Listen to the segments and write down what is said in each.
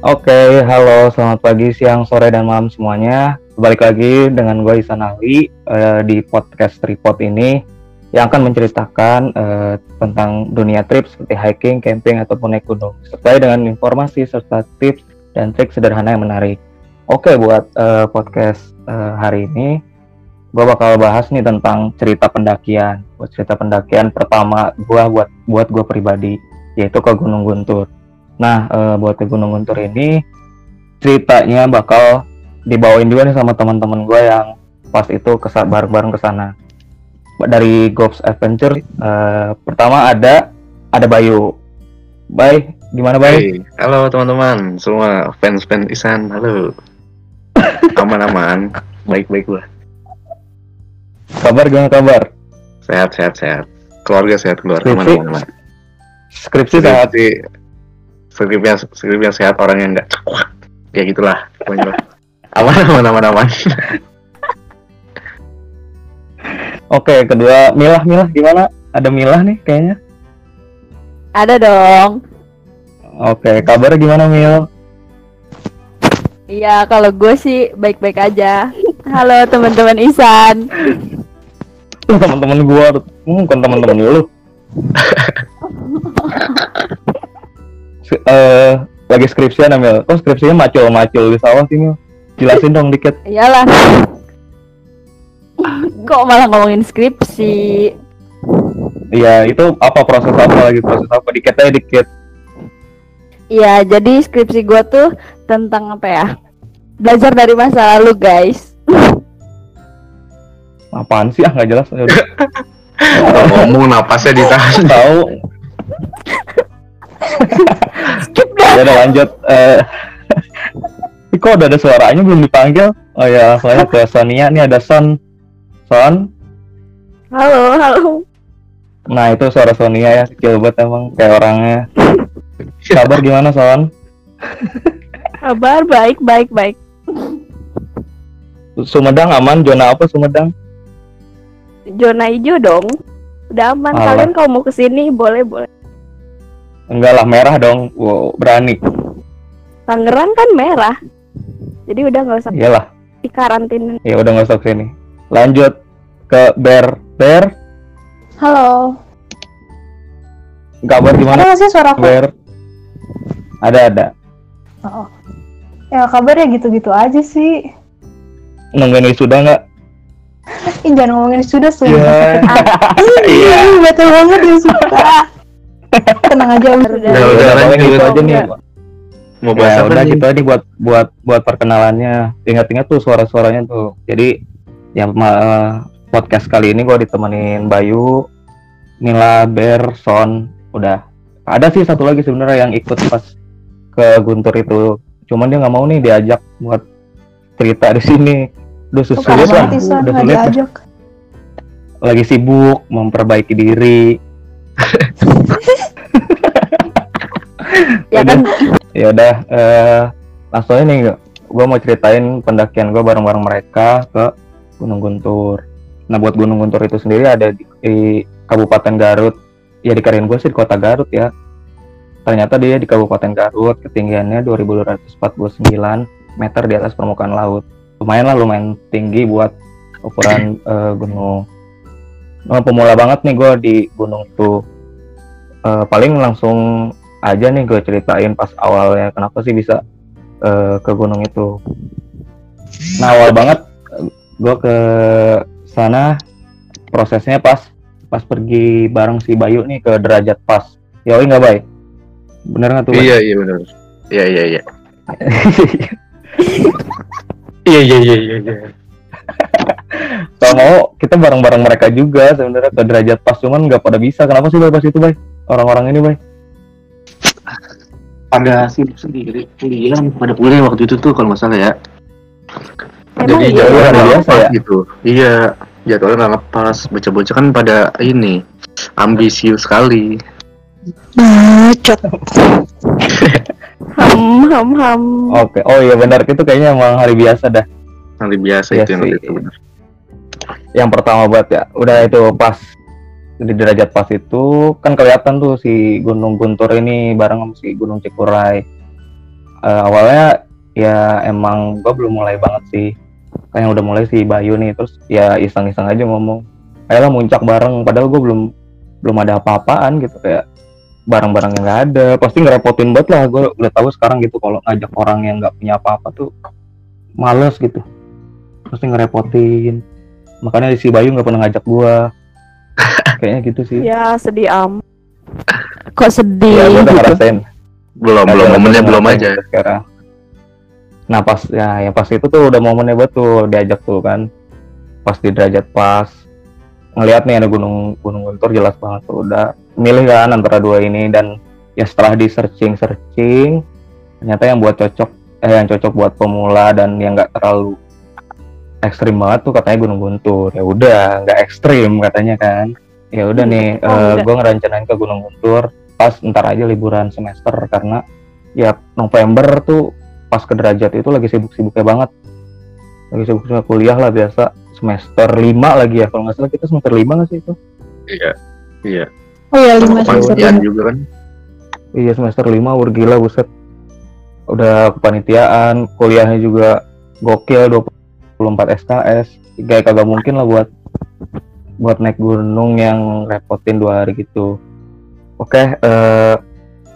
Oke, halo, selamat pagi, siang, sore, dan malam semuanya. Balik lagi dengan gue Isan Ali uh, di podcast Tripod ini yang akan menceritakan uh, tentang dunia trip seperti hiking, camping, ataupun naik gunung. Serta dengan informasi serta tips dan trik sederhana yang menarik. Oke, buat uh, podcast uh, hari ini, gue bakal bahas nih tentang cerita pendakian. Buat cerita pendakian pertama gue buat buat gue pribadi, yaitu ke Gunung Guntur. Nah, uh, buat ke Gunung Guntur ini ceritanya bakal dibawain juga nih sama teman-teman gue yang pas itu kesat bareng-bareng ke sana. Dari Gobs Adventure uh, pertama ada ada Bayu. Bay, gimana Bay? Hey, halo teman-teman, semua fans-fans Isan, halo. Aman-aman, baik-baik gue. Kabar gimana kabar? Sehat, sehat, sehat. Keluarga sehat, keluarga Skripsi? aman-aman. Skripsi sehat. Skrip yang skrip yang sehat orang yang nggak cekuak ya gitulah pokoknya lah. aman aman aman aman Oke, kedua Milah Milah gimana? Ada Milah nih kayaknya. Ada dong. Oke, kabar gimana Mil? Iya, kalau gue sih baik-baik aja. Halo teman-teman Isan. Teman-teman gua, hmm, bukan teman-teman lu. Eh, lagi skripsian Mil. Kok skripsinya macul-macul di sawah sih Mil? Jelasin dong dikit. Iyalah. Kok malah ngomongin skripsi? Iya, itu apa proses apa lagi proses apa? Dikit aja dikit. Iya, jadi skripsi gue tuh tentang apa ya? Belajar dari masa lalu, guys. Apaan sih? Ah nggak jelas. Ngomong napasnya ditahan Tahu. Skip dah. Ya udah lanjut. Ih, kok udah ada suaranya belum dipanggil? Oh ya, soalnya ke Sonia nih ada Son. Son. Halo, halo. Nah itu suara Sonia ya, kecil banget emang kayak orangnya. Kabar gimana Son? Kabar baik, baik, baik. Sumedang aman? Zona apa Sumedang? Zona hijau dong. Udah aman. Alah. Kalian kalau mau ke sini boleh, boleh. Enggak lah, merah dong. Wow, berani. Tangerang kan merah. Jadi udah nggak usah Iyalah, dikarantin. ya udah nggak usah ke sini. Lanjut ke Bear. Bear, Halo. kabar gimana Ada sih suara aku? Bear? Ada ada. Ya kabarnya gitu-gitu aja sih. Nungguin wisuda nggak? Ih, jangan ngomongin sudah sudah. Iya. Iya, betul banget ya suka. Tenang aja. Udah. Udah, udah, paling lanjut. gitu aja nih. mau bahas Ya apa udah nih gitu aja buat buat buat perkenalannya. Ingat-ingat tuh suara-suaranya tuh. Jadi yang ma- podcast kali ini gue ditemenin Bayu, Mila, Ber, Son, udah. Ada sih satu lagi sebenarnya yang ikut pas ke Guntur itu. Cuman dia nggak mau nih diajak buat cerita di sini. Udah Suka sulit lah, udah nggak sulit. Lagi sibuk memperbaiki diri. Ya kan? Ya udah eh langsung nih gue mau ceritain pendakian gue bareng-bareng mereka ke Gunung Guntur. Nah buat Gunung Guntur itu sendiri ada di, di Kabupaten Garut. Ya di karian gue sih di kota Garut ya. Ternyata dia di Kabupaten Garut ketinggiannya 2249 meter di atas permukaan laut. Lumayan lah lumayan tinggi buat ukuran eh, gunung oh, pemula banget nih gue di gunung itu. Uh, paling langsung aja nih gue ceritain pas awalnya kenapa sih bisa uh, ke gunung itu. Nah awal banget gue ke sana prosesnya pas pas pergi bareng si Bayu nih ke derajat pas. Yoi nggak baik bener nggak tuh iya iya bener. Iya iya. Iya iya iya iya iya. iya. Kalau mau kita bareng-bareng mereka juga sebenarnya ke derajat pas cuman nggak pada bisa. Kenapa sih Bay pas itu Bay? Orang-orang ini Bay? pada sibuk sendiri kuliah pada kuliah waktu itu tuh kalau nggak salah ya Emang jadi iya? jadwalnya nggak biasa lepas ya? gitu iya jadwalnya nggak lepas bocah-bocah kan pada ini ambisius sekali Bacot. ham ham ham. Oke. Oh iya benar itu kayaknya emang hari biasa dah. hari biasa Iya itu yang sih. waktu itu benar yang pertama buat ya udah itu pas di derajat pas itu kan kelihatan tuh si Gunung Guntur ini bareng sama si Gunung Cikuray. Eh, awalnya ya emang gua belum mulai banget sih. Kayak udah mulai si Bayu nih terus ya iseng-iseng aja ngomong ayolah muncak bareng padahal gua belum belum ada apa-apaan gitu kayak barang-barang yang nggak ada. Pasti ngerepotin banget lah gue udah tahu sekarang gitu kalau ngajak orang yang nggak punya apa-apa tuh males gitu. Pasti ngerepotin makanya si Bayu nggak pernah ngajak gua kayaknya gitu sih Ya sedih am. Kok sedih? ya gue udah gitu? ngerasain Belum, belum momennya belum aja. sekarang nah pas ya ya pas itu tuh udah momennya betul diajak tuh kan pas di derajat pas ngelihat nih ada gunung gunung guntur jelas banget tuh udah milih kan antara dua ini dan ya setelah di searching searching ternyata yang buat cocok eh yang cocok buat pemula dan yang nggak terlalu ekstrim banget tuh katanya gunung guntur ya udah nggak ekstrim katanya kan ya udah nih Oh, enggak. gue ngerencanain ke gunung guntur pas ntar aja liburan semester karena ya November tuh pas ke derajat itu lagi sibuk-sibuknya banget lagi sibuk-sibuknya kuliah lah biasa semester 5 lagi ya kalau nggak salah kita semester 5 nggak sih itu Iya. Iya. Oh ya lima semester. juga kan. iya semester 5 wur gila buset udah kepanitiaan kuliahnya juga gokil 24 SKS kayak kagak mungkin lah buat buat naik gunung yang repotin dua hari gitu oke eh,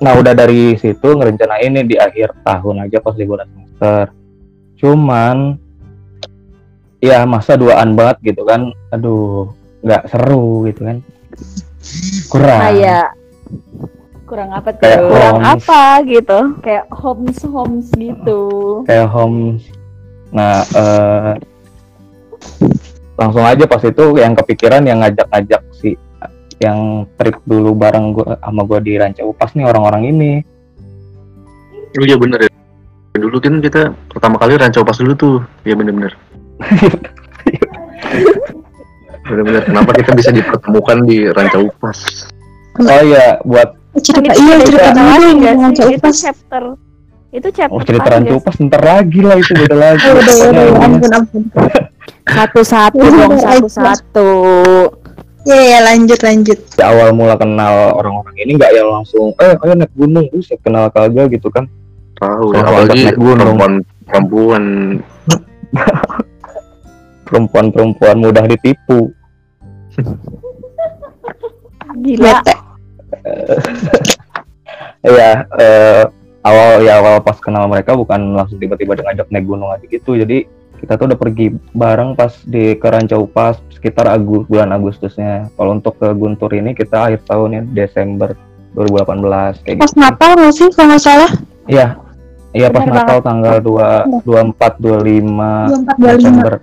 nah udah dari situ ngerencanain nih di akhir tahun aja pas liburan semester cuman ya masa duaan banget gitu kan aduh nggak seru gitu kan kurang Kayak kurang apa tuh? Kayak kurang homes. apa gitu? Kayak homes homes gitu. kayak home nah eh, langsung aja pas itu yang kepikiran yang ngajak-ngajak si yang trip dulu bareng gua sama gua di Ranca Upas nih orang-orang ini Oh iya bener ya. Dulu kan kita pertama kali rancau pas dulu tuh. Iya bener-bener. Bener-bener. Kenapa kita bisa dipertemukan di rancau pas? oh iya buat Cerita iya cerita dulu yang sih? Itu upas. chapter. Itu chapter. oh cerita pas Ranca nggak Upas ntar lagi lah itu beda lagi ampun, ampun. Satu-satu dong, satu-satu. Ya, ya, lanjut, lanjut. di awal mula kenal orang-orang ini nggak yang langsung eh ayo naik gunung buset kenal kagak gitu kan Tahu ya. Kalau Apalagi naik gunung. perempuan perempuan perempuan-perempuan mudah ditipu Gila. Iya, eh, awal ya awal pas kenal mereka bukan langsung tiba-tiba dia ngajak naik gunung aja gitu. Jadi kita tuh udah pergi bareng pas di ke Rancau Pas sekitar Agus, bulan Agustusnya. Kalau untuk ke Guntur ini kita akhir tahun ya Desember 2018 kayak Pas gitu. Natal nggak sih kalau nggak salah? Iya. Iya pas Bener Natal tanggal 2 24 25 24 25. Desember.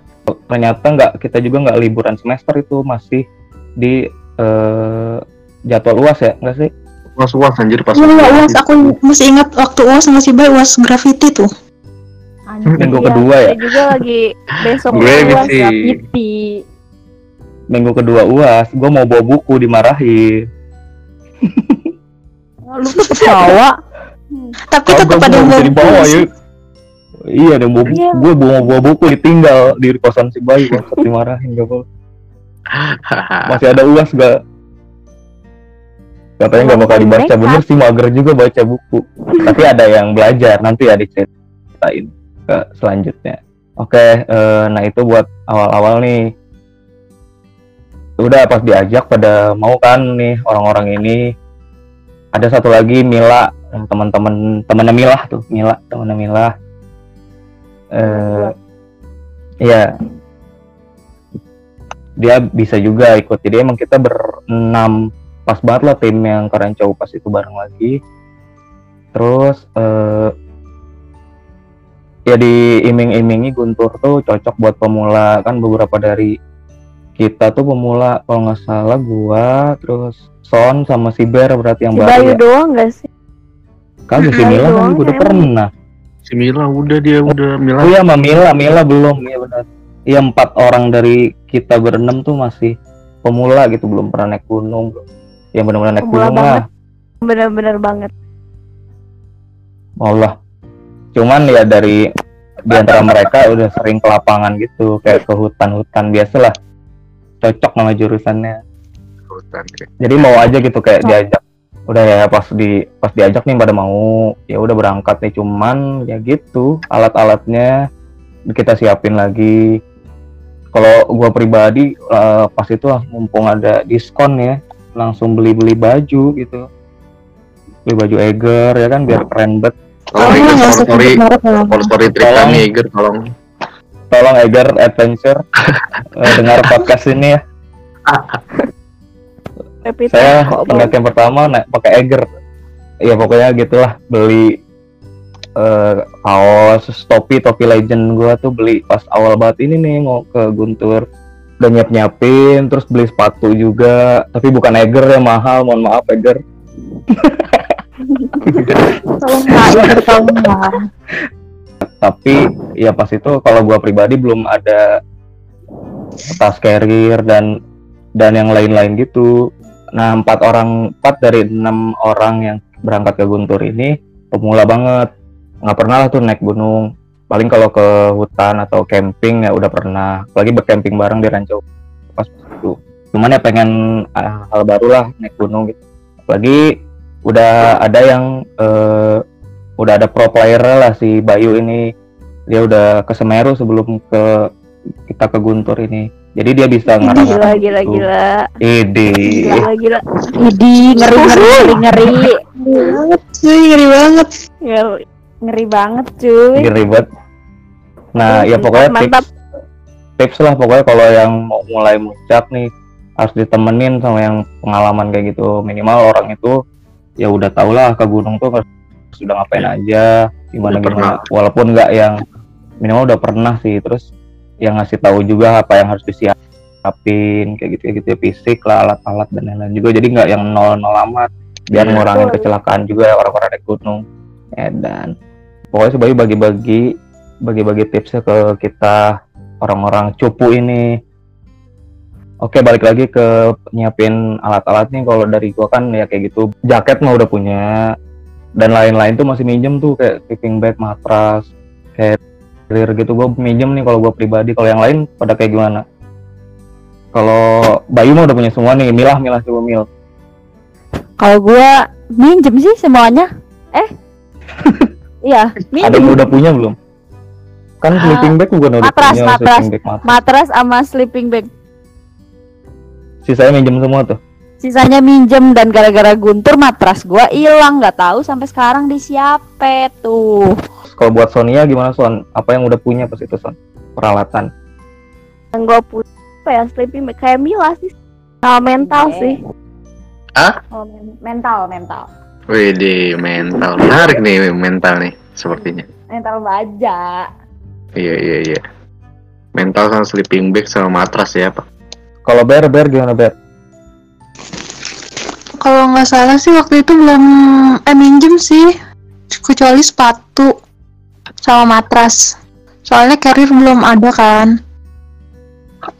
Ternyata nggak kita juga nggak liburan semester itu masih di eh, jadwal UAS ya, enggak sih? Was was anjir pas Iya, iya, uas. Aku masih ingat waktu uas masih baik uas graffiti tuh. Anjir, Minggu iya. kedua ya? Juga lagi besok Gue uas misi. pipi. Minggu kedua UAS, gue mau bawa buku dimarahin. Lu ketawa. Tapi tetap gua ada yang bawa dibawa buku ya. Iya, ada bawa buku. Iya. Gue bawa bawa buku ditinggal di kosan si Bayu waktu dimarahin gak boleh. Masih ada uas gak? Katanya nggak bakal dibaca mereka. bener sih mager juga baca buku. Tapi ada yang belajar nanti ya diceritain ke selanjutnya. Oke, eh, nah itu buat awal-awal nih. Udah pas diajak pada mau kan nih orang-orang ini. Ada satu lagi Mila, teman-teman temannya Mila tuh, Mila, temannya Mila. Eh, iya. Dia bisa juga ikut. Jadi emang kita berenam pas banget lah tim yang keren cowok pas itu bareng lagi. Terus eh ya diiming-imingi Guntur tuh cocok buat pemula kan beberapa dari kita tuh pemula kalau nggak salah gua terus Son sama si Ber berarti yang Si baru Bayu ya. doang gak sih? Kagak si Mila kan juga udah emang. pernah. si Mila udah dia udah Mila Oh iya sama Mila, Mila belum ya benar. Iya empat orang dari kita berenam tuh masih pemula gitu belum pernah naik gunung. Yang benar-benar naik gunung lah. banget. Bener-bener banget. Allah. Cuman ya dari di antara mereka udah sering ke lapangan gitu, kayak ke hutan-hutan biasa lah. Cocok nama jurusannya. Hutan. Jadi mau aja gitu kayak diajak udah ya pas di pas diajak nih pada mau ya udah berangkat nih cuman ya gitu alat-alatnya kita siapin lagi kalau gua pribadi eh, pas itu lah mumpung ada diskon ya langsung beli-beli baju gitu. Beli baju Eger ya kan biar keren banget Tolong Oh, Eger sponsori trip Tolong. kami Eger, tolong. tolong Eger Adventure. Eh, dengar podcast ini ya. Tapi saya kok bau. pendakian pertama naik pakai Eger. Ya pokoknya gitulah beli eh kaos topi topi legend gua tuh beli pas awal banget. Ini nih mau ke Guntur udah nyiap nyiapin terus beli sepatu juga. Tapi bukan Eger ya mahal mohon maaf Eger. Tolong tolong tapi ya pas itu kalau gua pribadi belum ada tas carrier dan dan yang lain-lain gitu. Nah empat orang empat dari enam orang yang berangkat ke Guntur ini pemula banget. Nggak pernah lah tuh naik gunung paling kalau ke hutan atau camping ya udah pernah lagi bercamping bareng di Ranco pas itu cuman ya pengen ah, hal baru lah naik gunung gitu apalagi udah ada yang eh, udah ada pro player lah si Bayu ini dia udah ke Semeru sebelum ke kita ke Guntur ini jadi dia bisa Gila ngarang gila gila. ide Gila gila. Idi ngeri ngeri ngeri ngeri. Ngeri banget, cuy, ngeri banget. Ngeri, ngeri banget cuy. ribet nah ya pokoknya mantap. tips tips lah pokoknya kalau yang mau mulai muncak nih harus ditemenin sama yang pengalaman kayak gitu. Minimal orang itu ya udah tau lah ke gunung tuh sudah ngapain aja gimana Udah gimana. walaupun nggak yang minimal udah pernah sih terus yang ngasih tahu juga apa yang harus disiapin kayak gitu kayak gitu ya, fisik lah alat-alat dan lain-lain juga. Jadi nggak yang nol nol amat biar Iya. ngurangin kecelakaan juga ya orang-orang naik gunung. Ya dan pokoknya sebagai bagi-bagi bagi-bagi tipsnya ke kita orang-orang cupu ini. Oke balik lagi ke nyiapin alat-alat nih. Kalau dari gua kan ya kayak gitu jaket mah udah punya. Dan lain-lain tuh masih minjem tuh kayak sleeping bag matras kayak carrier gitu. Gua minjem nih kalau gua pribadi. Kalau yang lain pada kayak gimana? Kalau Bayu mah udah punya semua nih. Milah milah coba mil. Kalau gua minjem sih semuanya. Eh. Iya, ada yang udah punya belum kan Ah, sleeping bag gua udah matras, punya matras. sleeping bag matras Matras sama sleeping bag. sisanya minjem semua tuh Sisanya minjem dan gara-gara guntur matras gua hilang nggak tahu sampai sekarang di siapa tuh. Kalau buat Sonia gimana Son apa yang udah punya pas itu Son peralatan Yang gua punya apa ya sleeping bag kayak Mila sih. Sama mental Oke. sih. Hah? Oh, men- mental, mental. Wih, di mental. Menarik nih mental nih, sepertinya. Mental baja. Iya, iya, iya. Mental sama sleeping bag sama matras ya, Pak. kalau Ber Ber gimana Ber Kalau nggak salah sih waktu itu belum eh minjem sih, kecuali sepatu sama matras. Soalnya carrier belum ada kan.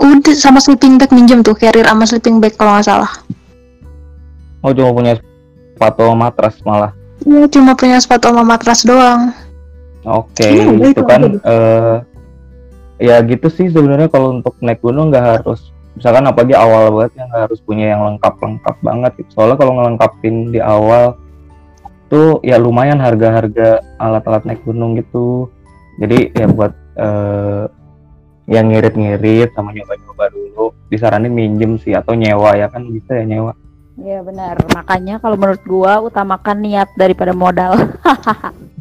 Udah sama sleeping bag minjem tuh carrier sama sleeping bag kalau nggak salah. oh cuma punya sepatu sama matras malah Iya cuma punya sepatu sama matras doang. Oke, Iya, udah, itu itu kan aja deh. eh ya gitu sih sebenarnya kalau untuk naik gunung nggak harus misalkan apalagi awal banget ya nggak harus punya yang lengkap-lengkap banget gitu. Soalnya kalau ngelengkapin di awal tuh ya lumayan harga-harga alat-alat naik gunung gitu. Jadi ya buat eh yang ngirit-ngirit sama nyoba-nyoba dulu disaranin minjem sih atau nyewa ya kan bisa ya nyewa. Iya benar. Makanya kalau menurut gua utamakan niat daripada modal.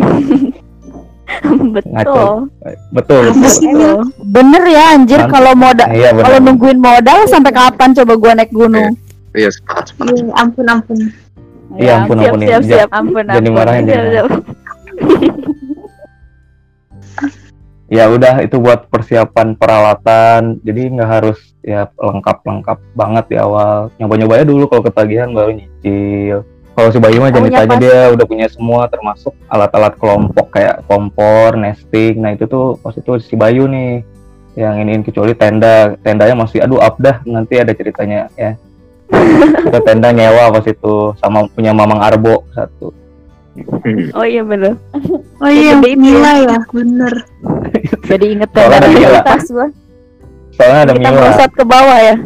Betul. Betul. Bener ya anjir kalau modal Iya kalau nungguin modal sampai kapan coba gua naik gunung? Iya, sepakat, sepakat. Iya, ampun ampun. Iya, ampun, siap, ampun, siap, ya. siap, ampun, ampun. Siap, jangan siap. ya udah itu buat persiapan peralatan jadi nggak harus ya lengkap-lengkap banget di awal nyoba-nyobanya dulu kalau ketagihan baru nyicil kalau si Bayu mah jangan ditanya dia udah punya semua termasuk alat-alat kelompok kayak kompor, nesting nah itu tuh pas itu si Bayu nih yang iniin kecuali tenda tendanya masih aduh up dah nanti ada ceritanya ya kita tenda nyewa pas itu sama punya Mamang Arbo satu Hmm. Oh iya bener. Oh iya, Mila ya, bener. Jadi inget Soalnya ada tenda Mila. tas gua. soalnya ada Kita Mila melesat ke bawah ya.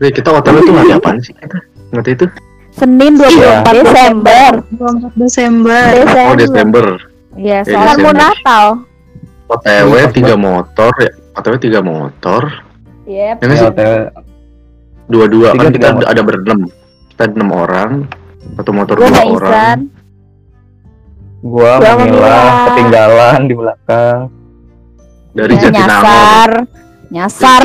Wih, kita hotel itu nggak ada apaan sih? Kita? Waktu itu? Senin 24 Desember. 24 Desember. Oh Desember. Iya, Ya, soalnya Desember. mau Natal. OTW Iya, tiga motor ya. OTW tiga motor. Yep. Ya nggak Ya, sih? OTW. Dua-dua Tiga, kan tiga kita motor. ada berenam. Kita enam orang. Satu motor Gue dua orang. Isan. Gua Gua ketinggalan di belakang. Dari Ya, Jatinangor. nyasar. Nyasar.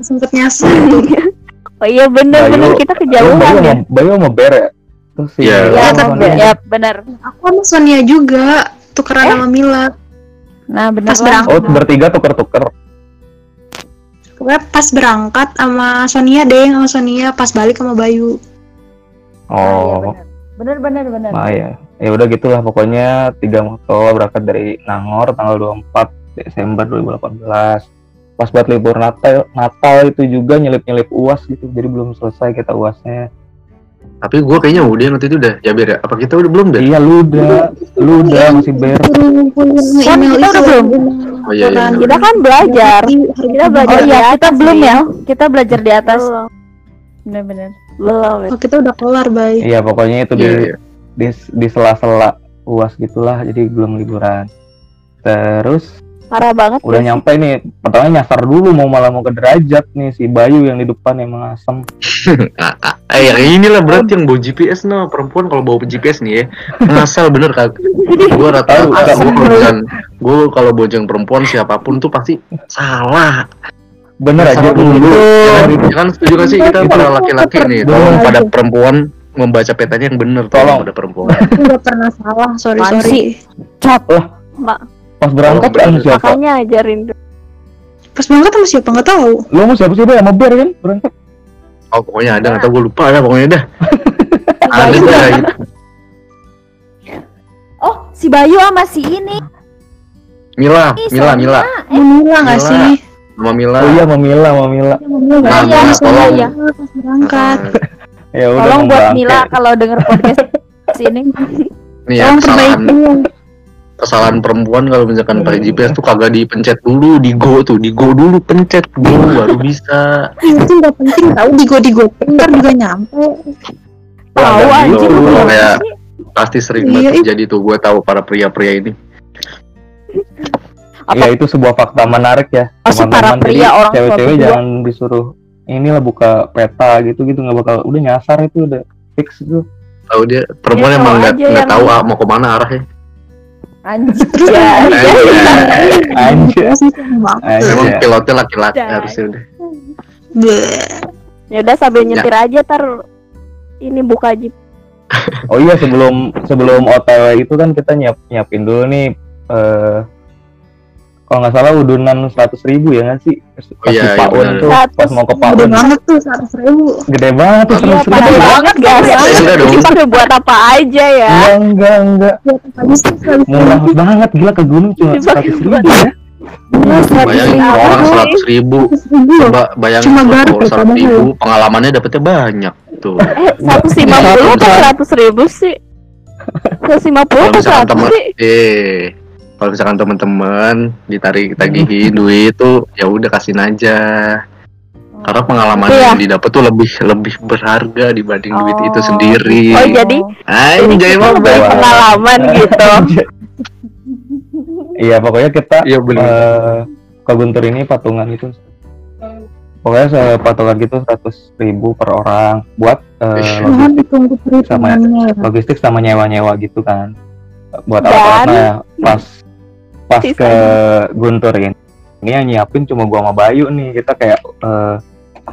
Sempet nyasar. Oh iya bener Bayu- bener kita kejauhan Bayu ya. sama Bayu sama Ber ya? Terus si Iya. Iya, sama bener. Ya, bener. Aku sama Sonia juga tukeran sama Mila. Nah, bener Pas lah. berangkat. Oh, bertiga tuker-tuker. Pokoknya pas berangkat sama Sonia deh sama Sonia pas balik sama Bayu. Oh, Bener bener bener. nah ya. Ya udah gitulah pokoknya tiga motor berangkat dari Nangor tanggal 24 Desember 2018. Pas buat libur Natal, Natal itu juga nyelip-nyelip UAS gitu. Jadi belum selesai kita UASnya. Tapi gue kayaknya udah waktu itu udah. Ya biar ya. Apa kita udah belum deh? Iya, lu udah, lu udah masih Ber. Kan kita itu. udah belum? Oh iya iya. Kita kan belajar. Kita Oh belajar di iya, kita belum ya. Kita belajar di atas. Bener. Belum. Oh, kita udah kelar, Bay. Iya, pokoknya itu di Iya, iya. di, di sela-sela UAS gitulah. Jadi belum liburan. Terus Parah banget. udah ya. nyampe nih pertama nyasar dulu mau malah mau ke derajat nih si Bayu yang di depan emang asem Ah, ah, eh yang inilah berarti yang bawa GPS no. Perempuan kalau bawa GPS nih ya ngasal bener kak. Gue rata-rata Tahu, gue kalau bojang perempuan siapa pun tuh pasti salah. Bener aja dulu. ya kan setuju gak sih kita para laki-laki nih? Tolong pada perempuan membaca petanya yang bener Tolong. pada perempuan. Nggak pernah salah, sorry sorry. Pas berangkat Tolong, sama siapa Makanya ajarin dulu. Pas berangkat sama siapa nggak tahu. lu mau siapa sih Bay? sama Ber kan berangkat oh pokoknya ada nggak tau gue lupa ya pokoknya dah ada dah berangkat. gitu. Oh si Bayu sama si ini. Mila Ih, Mila. Mila Mila nggak Mila. sih? sama Mila oh iya sama Mila sama Mila Mila Nah, Mila, tolong. Iya. Pas berangkat. Ya udah Tolong mau buat berangkat. Mila kalau denger podcast sini. nih ya kesalahan perbaikin. Kesalahan perempuan kalau misalkan pakai GPS tuh kagak dipencet dulu di go tuh di go dulu pencet go baru bisa. Iya, Itu nggak penting tahu digo digo ntar juga nyampe. Tahu dulu. lu kayak pasti sering Iya, banget iya. terjadi tuh gue tahu para pria-pria ini. Ya itu sebuah fakta menarik ya. Pasti para pria Jadi orang tua cewek-cewek jangan disuruh inilah buka peta gitu gitu nggak bakal udah nyasar itu udah fix itu. Tahu dia perempuan Dia emang tahu nggak aja nggak tahu ah, mau ke mana arahnya Anjir. Ya, anjir emang pilotnya laki-laki harusnya udah. Ya udah sambil nyetir aja tar ini buka jeep. Oh iya sebelum sebelum OTW itu kan kita nyiap nyiapin dulu nih eh kalau nggak salah udunan seratus ribu ya nggak sih? Pas iya, di iya, Paun benar. tuh pas mau ke Gede Paun banget tuh seratus ribu. gede banget tuh Iya, seratus ribu banget gak Ya, udah dong. Dipakai buat apa aja ya? enggak enggak enggak. Sih murah banget gila ke gunung cuma seratus ribu ya. Iya, bayangin orang seratus ribu. coba bayangin kalau garpu, seratus ribu pengalamannya dapetnya banyak tuh. Eh, seratus lima puluh atau seratus ribu sih? Seratus lima puluh atau seratus sih? eh kalau misalkan teman-teman ditarik tagihin duit tuh ya udah kasihin aja. Karena pengalaman Iya. yang didapat tuh lebih lebih berharga dibanding duit itu Oh. sendiri. Oh jadi anjay kita mah beli pengalaman gitu. iya pokoknya kita iya bener. eh ke Guntur ini patungan itu. Pokoknya se- patungan gitu seratus ribu per orang buat eh, Tuhan logistik ya. logistik sama nyewa-nyewa gitu kan. Buat Dan- alat-alatnya pas pas Sisanya. ke Guntur ini ini yang nyiapin cuma gua sama Bayu nih kita kayak eh,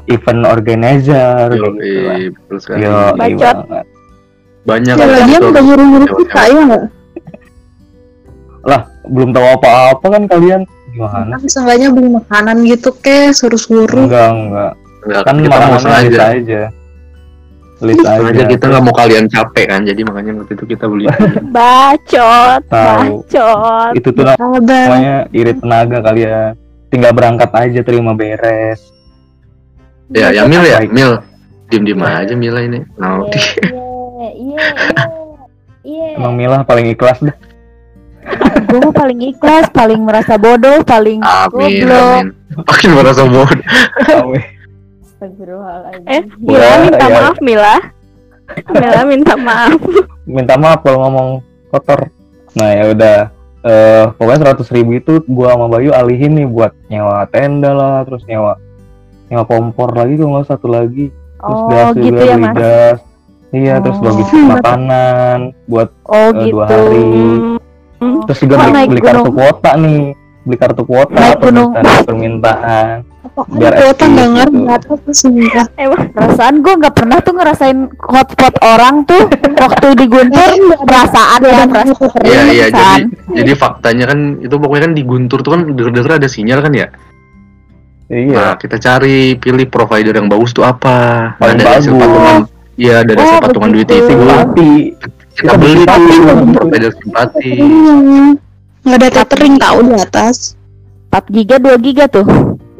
event organizer Yo, gitu lah. iya. Yo, iya Bacot. banget. banyak Ya lagi betul. udah nyuruh-nyuruh kita ya nggak? belum tahu apa-apa kan kalian gimana Kan seenggaknya beli makanan gitu ke suruh-suruh. enggak enggak Enggak, kan kita mau sengaja aja list aja kita nggak mau kalian capek kan jadi makanya waktu itu kita beli. Bacot, Tahu. bacot. itu tuh namanya irit tenaga kalian tinggal berangkat aja terima beres. Ya ya Mil ya. Mil. Diem diem aja Mila ini. Nah Iya iya iya. Iya. emang Mila paling ikhlas dah. Gue paling ikhlas, paling merasa bodoh, paling amin goblok. amin. Makin merasa bodoh Astagfirullahaladzim. Eh, Mila minta ya. maaf Mila. Mila minta maaf. minta maaf kalau ngomong kotor nah ya udah eh pokoknya seratus ribu itu gua sama Bayu alihin nih buat nyewa tenda lah terus nyewa nyewa kompor lagi kalau nggak satu lagi terus Oh, gas gitu juga ya, Mas. gas iya terus Oh. logistik makanan buat Oh, Eh, gitu. dua hari. Hmm. terus juga Oh, beli, beli kartu kuota nih beli kartu kuota Naik permintaan permintaan Biar Biar kuota nggak ngerti gitu. apa tuh sebenarnya. Emang Perasaan gue nggak pernah tuh ngerasain hotspot orang tuh waktu di Guntur perasaan ya perasaan Iya iya jadi perasaan. jadi faktanya kan itu pokoknya kan di Guntur tuh kan denger-denger ada sinyal kan ya. iya Nah kita cari pilih provider yang bagus tuh apa. Paling ada hasil bagus. patungan. Iya ada hasil Oh, patungan duit itu. simpati Kita Kita beli tuh provider simpati. Nggak ada tethering tahu di atas. 4 giga 2 giga tuh.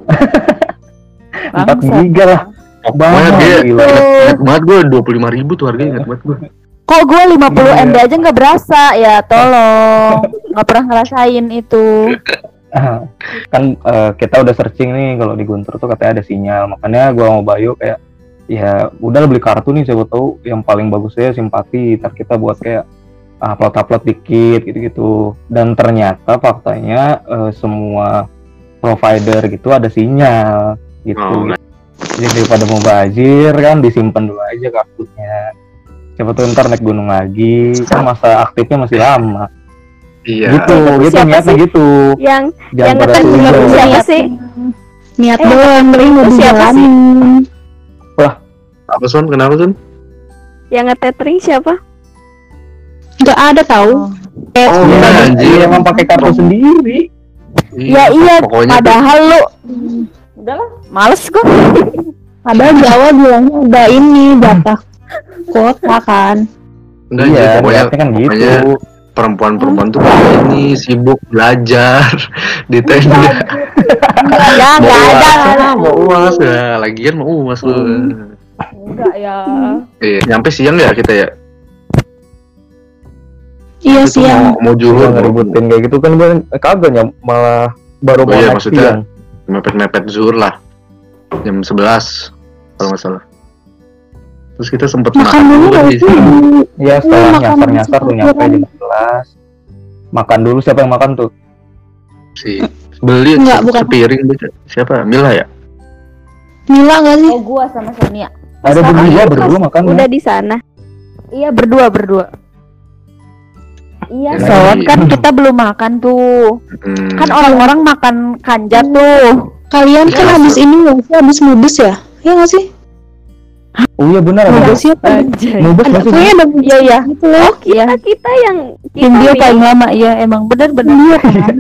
empat giga lah. Banget, dia gila. ingat, banget gue dua puluh lima ribu tuh harganya ingat banget gue. Kok gue 50 Iya. MB aja nggak berasa? Ya tolong. Nggak pernah ngerasain itu. kan eh, kita udah searching nih kalau di Guntur tuh katanya ada sinyal. Makanya gua mau Bayu kayak ya udah beli kartu nih siapa tahu yang paling bagusnya simpati ntar kita buat kayak ah, upload upload dikit gitu gitu dan ternyata faktanya eh, semua provider gitu ada sinyal gitu Oh, jadi daripada mau bajir kan disimpan dulu aja kartunya siapa tahu ntar naik gunung lagi kan masa aktifnya masih lama Iya. gitu gitu Siapa niatnya sih? gitu yang jangan yang ngetes dulu siapa sih? Niat Eh, doang, beli nggak siapa sih? dijalanin. Apa Son? Kenapa Son? Yang ngetethering siapa? Nggak ada tahu. Eh, Oh, Iya, iya, anjir. iya, emang pakai kartu sendiri. Ya iya Pokoknya tuh- padahal lu udahlah males gue. Padahal di awal bilangnya udah ini jatah kuota kan. enggak iya, iya, pokoknya kan gitu. pokoknya- perempuan-perempuan tuh ini sibuk belajar di tenda. ya Mau nggak ada. uas, mau uas ya, lagian mau uas lu. Enggak ya. Iya, nyampe siang ya kita ya. Iya Itu sih yang mau, mau Gua juhur, mau ngeributin kayak gitu kan gue kagak nyam malah baru Oh mau iya, maksudnya- siang. mepet-mepet zuhur lah. Jam 11 kalau nggak salah. Terus kita sempet makan dulu kan nggak di sini. Iya, setelah makan nyasar-nyasar tuh nyampe jam 11. Makan dulu siapa yang makan tuh? Si beli Enggak, se- bukan. sepiring siapa? Mila ya? Mila nggak sih? Oh gua sama Sonia. Ada berdua berdua makan. Udah di sana. Iya berdua berdua. Iya Son kan kita belum makan tuh. Hmm. Kan orang-orang makan kanja tuh. Kalian kan Iya, habis ini nggak sih? Habis mubes ya? Iya nggak sih? Oh iya benar ada. Mubes ya? Anjay. Nubes Ada masih Iya iya. gitu loh. Iya. Kita kita yang kita dia paling lama iya emang bener-bener. Iya kan?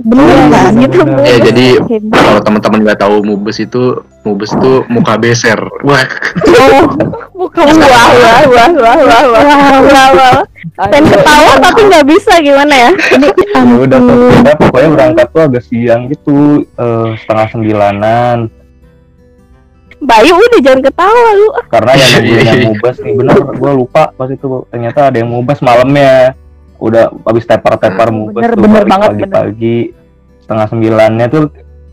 Bener Iya, kan? Gitu, benar. Ya jadi kalau teman-teman nggak tahu mubes itu mubes itu muka beser. Wah, Oh, wah wah wah wah wah wah wah wah wah. Pengen ketawa tapi nggak bisa gimana ya? Ya udah kita pokoknya berangkat tuh agak siang gitu eh, setengah sembilanan Bayu udah jangan ketawa lu. karena yang yang mubes nih bener gue lupa pas itu ternyata ada yang mubes malamnya udah habis tepar-tepar mubes Bener, tuh bener banget, pagi-pagi. setengah sembilannya tuh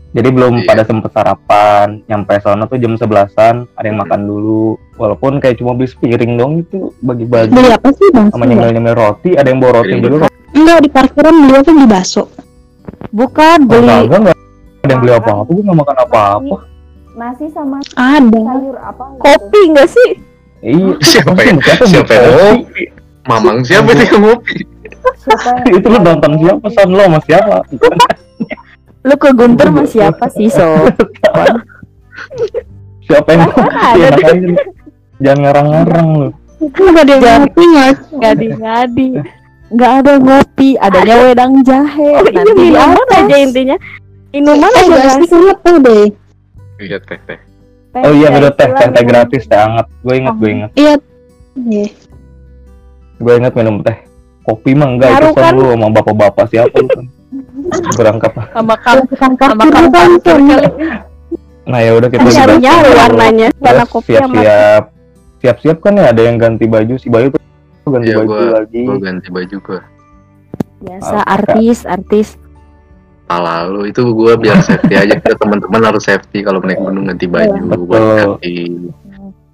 jadi belum Iya. pada sempet sarapan. Nyampe sana tuh jam sebelasan ada yang makan dulu. Walaupun kayak cuma beli sepiring dong itu bagi-bagi. Beli apa sih bang? sama nyemil-nyemil roti ada yang bawa roti dulu. Enggak di parkiran beli apa? Beli bakso? Bukan beli beli enggak ada yang beli apa-apa gue nggak makan apa-apa. nasi sama Ada. sayur apa gitu. Kopi nggak sih? iya. Siapa Maksudnya yang- siapa siapa yang ngopi? Mamang siapa yang ngopi? Itu lu nonton siapa son lo sama siapa Lu ke Guntur sama siapa sih Sob? siapa yang Ada lu. jangan ngarang-ngarang lu Itu nggak ada ngopi nggak? Ngadi-ngadi. Nggak ada ngopi, adanya wedang jahe. Oh iya Nanti minuman aja intinya. Minuman Eh aja kayaknya tuh deh. Iya teh teh. Oh iya bener teh teh teh gratis teh hangat gue inget gue inget Iya. Iya. gue inget minum teh kopi mah enggak itu kan? lu sama bapak-bapak siapa lu Son? berangkat sama kang sama kang kan nah ya udah kita Kan nyarinya dapur. warnanya warna kopi sama siap-siap siap-siap kan ya ada yang ganti baju si Bayu tuh ganti Iya, baju gua- lagi Gue ganti baju gue. Biasa Apa, Kak? artis, artis. Pala lu itu gua biar safety aja kita teman-teman harus safety kalau naik gunung ganti baju Betul. buat ganti.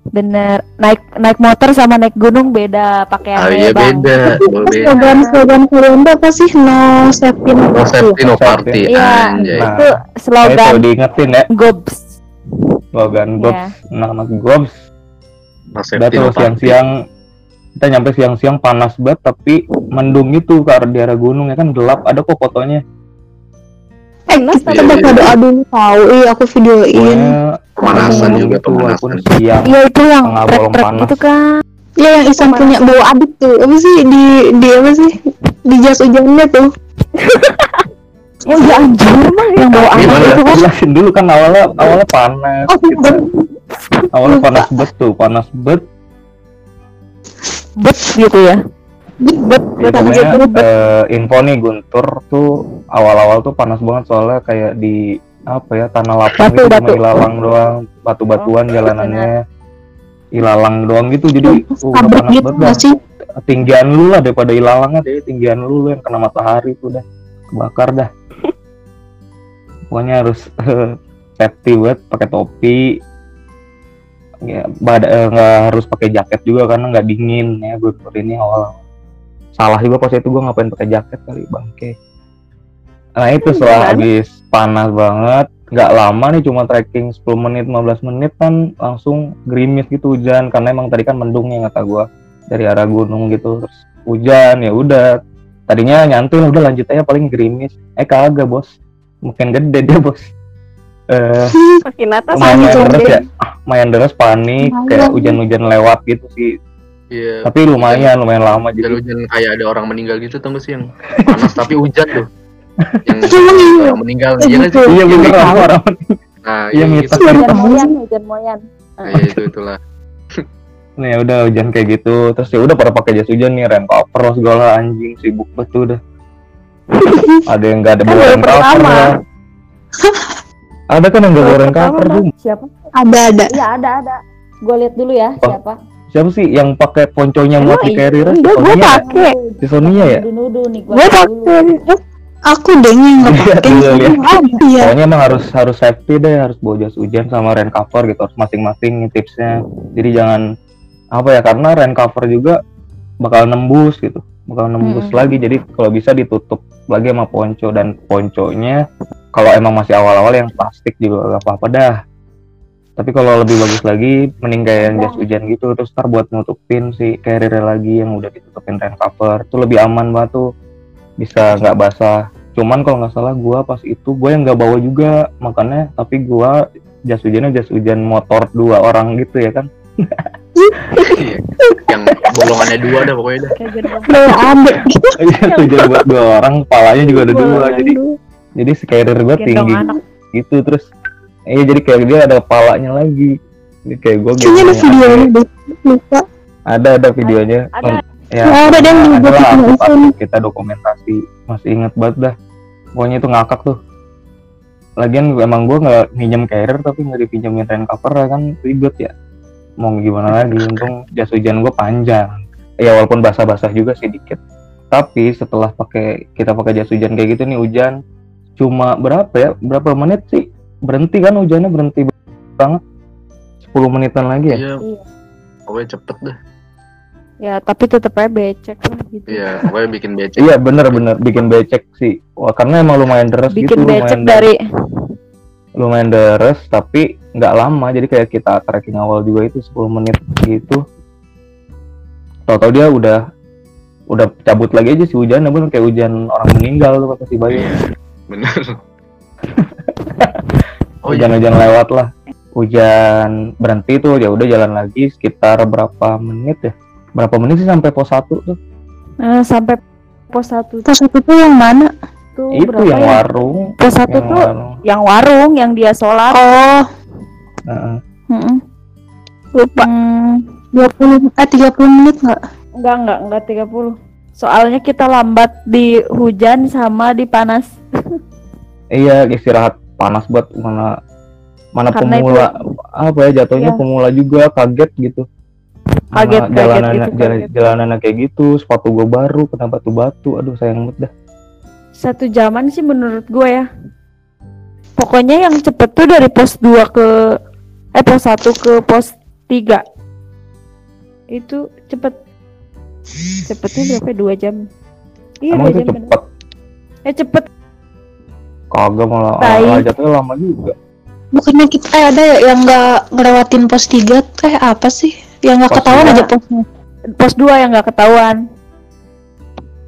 Bener. Naik naik motor sama naik gunung beda pakaiannya iya ya, Bang. beda, slogan slogan kalian tuh apa sih no safety no No party. safety no party Iya. Nah, Itu Nah, slogan itu diingetin ya Gobs. slogan Gobs Iya. anak-anak Gobs No safety no party. siang-siang kita nyampe siang-siang panas banget tapi mendung itu ke arah daerah gunung ya kan gelap ada kok fotonya Eh, Panas, kita tapi- bakal doa dulu tahu. Iya, aku videoin. Pokoknya Pemanasan mendung juga, itu pemanasan. siang Iya itu yang trek-trek gitu kan. Iya, yang Isan punya bawa adik tuh. Apa sih di di apa sih? Di jas hujannya tuh. Oh iya anjir mah yang bawa anak Gimana? itu kan. jelasin dulu kan awalnya awalnya panas Oh, bener. awalnya panas bet tuh panas bet Bet gitu ya. Bet, Ya, bet pokoknya gitu. Bet. eh, info nih Guntur tuh awal-awal tuh panas banget soalnya kayak di apa ya tanah lapang Batu, gitu cuma ilalang doang batu-batuan Oh, jalanannya ilalang doang gitu jadi uh, udah panas gitu banget sih? tinggian lu lah daripada ilalangnya deh tinggian lu lu yang kena matahari tuh dah. Kebakar dah. Pokoknya harus safety banget pakai topi. Ya bada eh, nggak harus pakai jaket juga karena nggak dingin. Ya gue ini awal salah juga pas itu gue ngapain pakai jaket kali bangke nah itu setelah Gimana? habis panas banget nggak lama nih cuma trekking 10 menit 15 menit kan langsung gerimis gitu hujan karena emang tadi kan mendung ya kata gue dari arah gunung gitu terus hujan ya udah tadinya nyantuy lah, udah lanjut aja paling gerimis eh kagak bos makin gede dia bos eh Makin atas lumayan deres ya lumayan deres panik Lumayan. kayak hujan-hujan lewat gitu sih Iya. tapi lumayan lumayan lama jadi Hujan-hujan kayak ada orang meninggal gitu gak sih yang panas tapi hujan tuh. Yang iya? meninggal iya sih? gitu. iya bener Iya, orang Nah, iya iya mitos gitu. Baru Hujan moyan, hujan moyan. Nah, iya, itu itulah. nih ya udah hujan kayak gitu terus ya udah pada pakai jas hujan nih rain cover segala anjing sibuk betul dah ada yang nggak ada Kan bawa rain cover ada kan yang nggak bawa rain cover Siapa? Ada ada. Iya ada ada. Gue lihat dulu ya siapa. siapa sih yang pakai ponconya buat di iya? carrier Enggak, gue Sonia ya? pakai. si Sonia ya Gue pakai. Aku deh yang nggak Iya, pakai. iya, iya. Iya. pokoknya emang harus harus safety deh harus bawa jas hujan sama rain cover gitu harus masing-masing tipsnya jadi jangan apa ya karena rain cover juga bakal nembus gitu bakal nembus Mm-mm. lagi jadi kalau bisa ditutup lagi sama ponco dan ponconya kalau emang masih awal-awal yang plastik juga gak apa-apa dah tapi kalau lebih bagus lagi mending kayak yang jas hujan gitu terus ntar buat nutupin si carrier lagi yang udah ditutupin rain cover itu lebih aman banget tuh bisa nggak basah cuman kalau nggak salah gua pas itu gue yang nggak bawa juga makanya tapi gua jas hujannya jas hujan motor dua orang gitu ya kan Iya. Yang bolongannya dua dah pokoknya dah. Jas hujan buat dua orang kepalanya juga ada dua jadi jadi si carrier gua Gendong tinggi gitu terus iya jadi kayak dia ada kepalanya lagi jadi kayak gua Kayaknya ada videonya. Lupa. ada ada videonya Ada. Ya Oh, ada yang archive kita dokumentasi. Masih inget banget dah. Pokoknya itu ngakak tuh. Lagian emang gua nggak minjem carrier tapi nggak dipinjemin rain cover ya kan? Ribet ya. Mau gimana lagi? Untung jas hujan gua panjang. Ya walaupun basah-basah juga sih dikit. Tapi setelah pakai kita pakai jas hujan kayak gitu nih hujan cuma berapa ya? Berapa menit sih? Berhenti kan hujannya berhenti banget. 10 menitan lagi ya? Iya. Iya. Pokoknya cepet dah. Ya tapi tetep aja becek lah gitu. Iya, pokoknya bikin becek. Iya bener-bener bikin becek sih. Wah karena emang lumayan deres gitu, Bikin becek lumayan dari lumayan deres tapi nggak lama. Jadi kayak kita tracking awal juga itu 10 menit gitu. Tahu-tahu dia udah udah cabut lagi aja si hujan, bener kayak hujan orang meninggal tuh kata si Bayu. Bener. oh iya. Hujan-hujan lewat lah. Hujan berhenti tuh ya udah jalan lagi sekitar berapa menit ya? Berapa menit sih sampai pos 1 tuh? Eh, sampai pos satu Pos itu tuh yang mana? tuh itu yang ya? warung, Pos satu yang tuh warung. yang warung yang dia sholat. Oh, Heeh. Mm-mm. lupa. Hmm, 20 eh 30 menit nggak? enggak enggak enggak 30 Soalnya kita lambat di hujan sama di panas. Iya istirahat panas buat mana mana Karena pemula apa ya jatuhnya Iya. pemula juga kaget gitu. Kaget, jalanannya gitu, jalan- kaget. jalanannya kayak gitu sepatu gue baru kena batu-batu aduh sayang banget dah satu jaman sih menurut gue ya. Pokoknya yang cepet tuh dari pos 2 ke eh pos 1 ke pos 3. Itu cepet. Cepetnya berapa? Dua jam. Iya, Emang dua jam. bener. cepet. Eh cepet. Kagak malah jatuhnya lama juga. Bukannya kita eh, ada ya yang nggak ngelewatin pos 3 teh apa sih? Yang nggak ketahuan aja posnya. Pos 2 yang nggak ketahuan.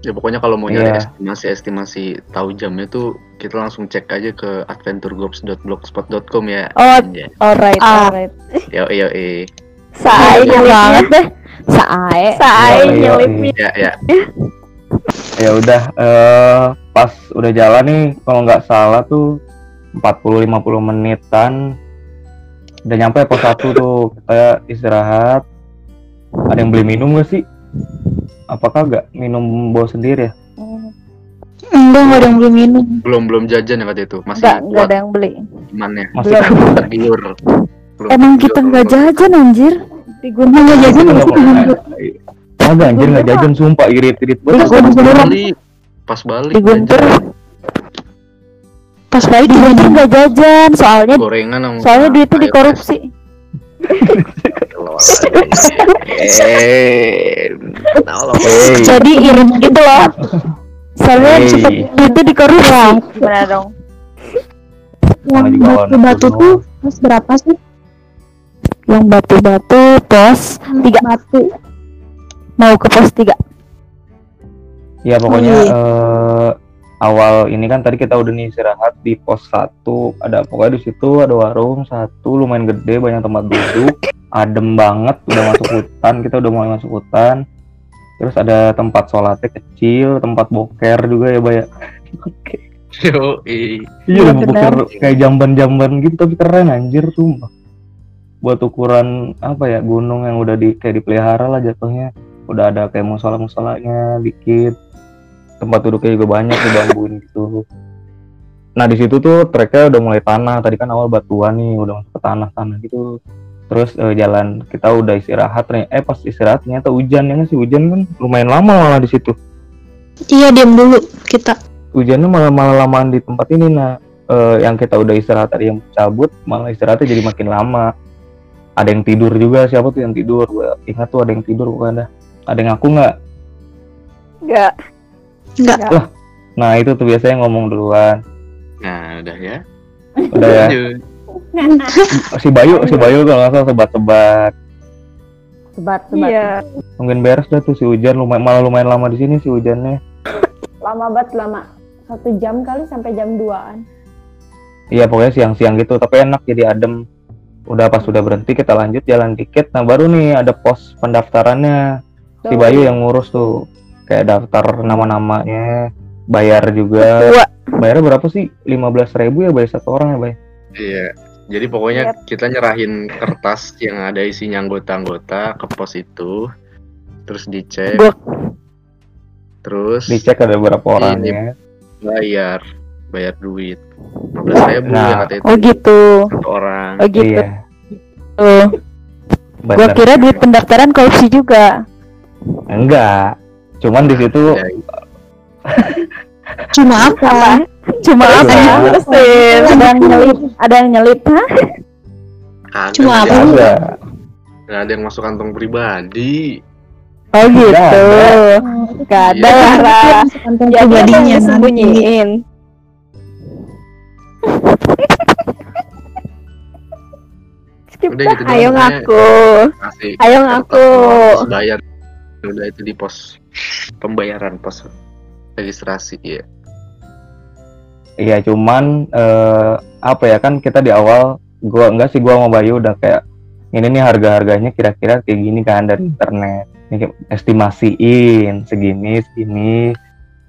Ya pokoknya kalau mau nyari Iya. estimasi-estimasi tahu jamnya tuh kita langsung cek aja ke adventuregroups.blogspot.com ya. Oh, Ya. alright, Ah. alright. Yo yo eh. Sae nyelipnya. banget deh. Sae. Sae Iya, iya, nyelipnya. Ya ya. Ya udah eh pas udah jalan nih kalau nggak salah tuh 40 50 menitan udah nyampe pos 1 tuh kita istirahat. Ada yang beli minum gak sih? Apakah gak minum bawa sendiri ya? Enggak, enggak ada yang belum minum. Belum belum jajan ya kata itu. Masih Enggak, enggak ada yang beli. imannya. Masih. Tergiur. Emang kita nggak jajan anjir. Di gunung jajan Nggak enggak pernah. Kagak anjir nggak jajan sumpah irit-irit Pas banget. pas balik. Pas balik. di Guntur, jajan. Pas balik di juga nggak jajan. Soalnya gorengan sama soalnya duitnya air dikorupsi. Jadi irit gitu loh. Soalnya cepet duitnya dikorupsi. Gimana dong? yang warna batu-batu tuh pas berapa sih? Yang batu-batu pos tiga Batu. mau ke pos tiga. ya pokoknya Oh, iya. eh, awal ini kan tadi kita udah nih istirahat di pos 1 ada pokoknya di situ ada warung satu lumayan gede banyak tempat duduk. Adem banget udah masuk hutan kita udah mulai masuk hutan. Terus ada tempat sholatnya kecil tempat boker juga ya Bay Yo, eh. iya Iya, boker kayak jamban-jamban gitu tapi keren anjir sumpah. Buat ukuran apa ya gunung yang udah di kayak dipelihara lah jatuhnya. Udah ada kayak musola musolanya dikit tempat duduknya juga banyak dibambuin gitu. Nah di situ tuh treknya udah mulai tanah. Tadi kan awal batuan nih udah masuk ke tanah tanah gitu. Terus eh, jalan kita udah istirahat ternyata eh pas istirahat ternyata hujan. Ya nggak sih hujan kan lumayan lama malah di situ. Iya, diam dulu kita. hujannya malah malah lamaan di tempat ini nah eh, yang kita udah istirahat tadi yang cabut malah istirahatnya jadi makin lama. Ada yang tidur juga. Siapa tuh yang tidur? Gua ingat tuh ada yang tidur bukan ada. Ada yang ngaku nggak Enggak. Enggak. nah itu tuh biasanya ngomong duluan Nah, udah ya. udah ya Lanjut. si Bayu si Bayu kalau nggak salah sebat-sebat Sebat, sebat. Iya. mungkin beres dah tuh si hujan lumayan malah lumayan lama di sini si hujannya Lama banget, lama. Satu jam kali sampai jam 2an. iya pokoknya siang-siang gitu tapi enak jadi adem udah pas udah berhenti kita lanjut jalan dikit nah baru nih ada pos pendaftarannya si. Bayu yang ngurus tuh kayak daftar nama-namanya bayar juga Dua. bayarnya berapa sih 15.000 ribu ya bayar satu orang ya bay Iya. Jadi pokoknya kita nyerahin kertas yang ada isinya anggota-anggota ke pos itu. Terus dicek. Gua- Terus dicek ada berapa orangnya bayar. Bayar duit. 15 ribu Nah. yang kata itu. Oh gitu. Satu orang. Oh gitu. iya Tuh. Gua kira duit pendaftaran korupsi juga. enggak cuman di situ Ya, Cuma apa? Cuma Cuma apa? Terusin. Ada yang nyelip, ada yang nyelip, hah? kagak Cuma apa? ada- ada nggak ada yang masuk kantong pribadi. Oh gitu. ada. Gak ada Iya. lah, Ra. Jadi disembunyiin? Skip Udah dah, gitu ayo ngaku. Ayo ngaku. bayar. Udah itu di pos pembayaran pos registrasi ya. iya cuman eh, apa ya kan kita di awal gua enggak sih gua sama Bayu udah kayak ini nih harga-harganya kira-kira kayak gini kan dari internet. Ini estimasiin segini segini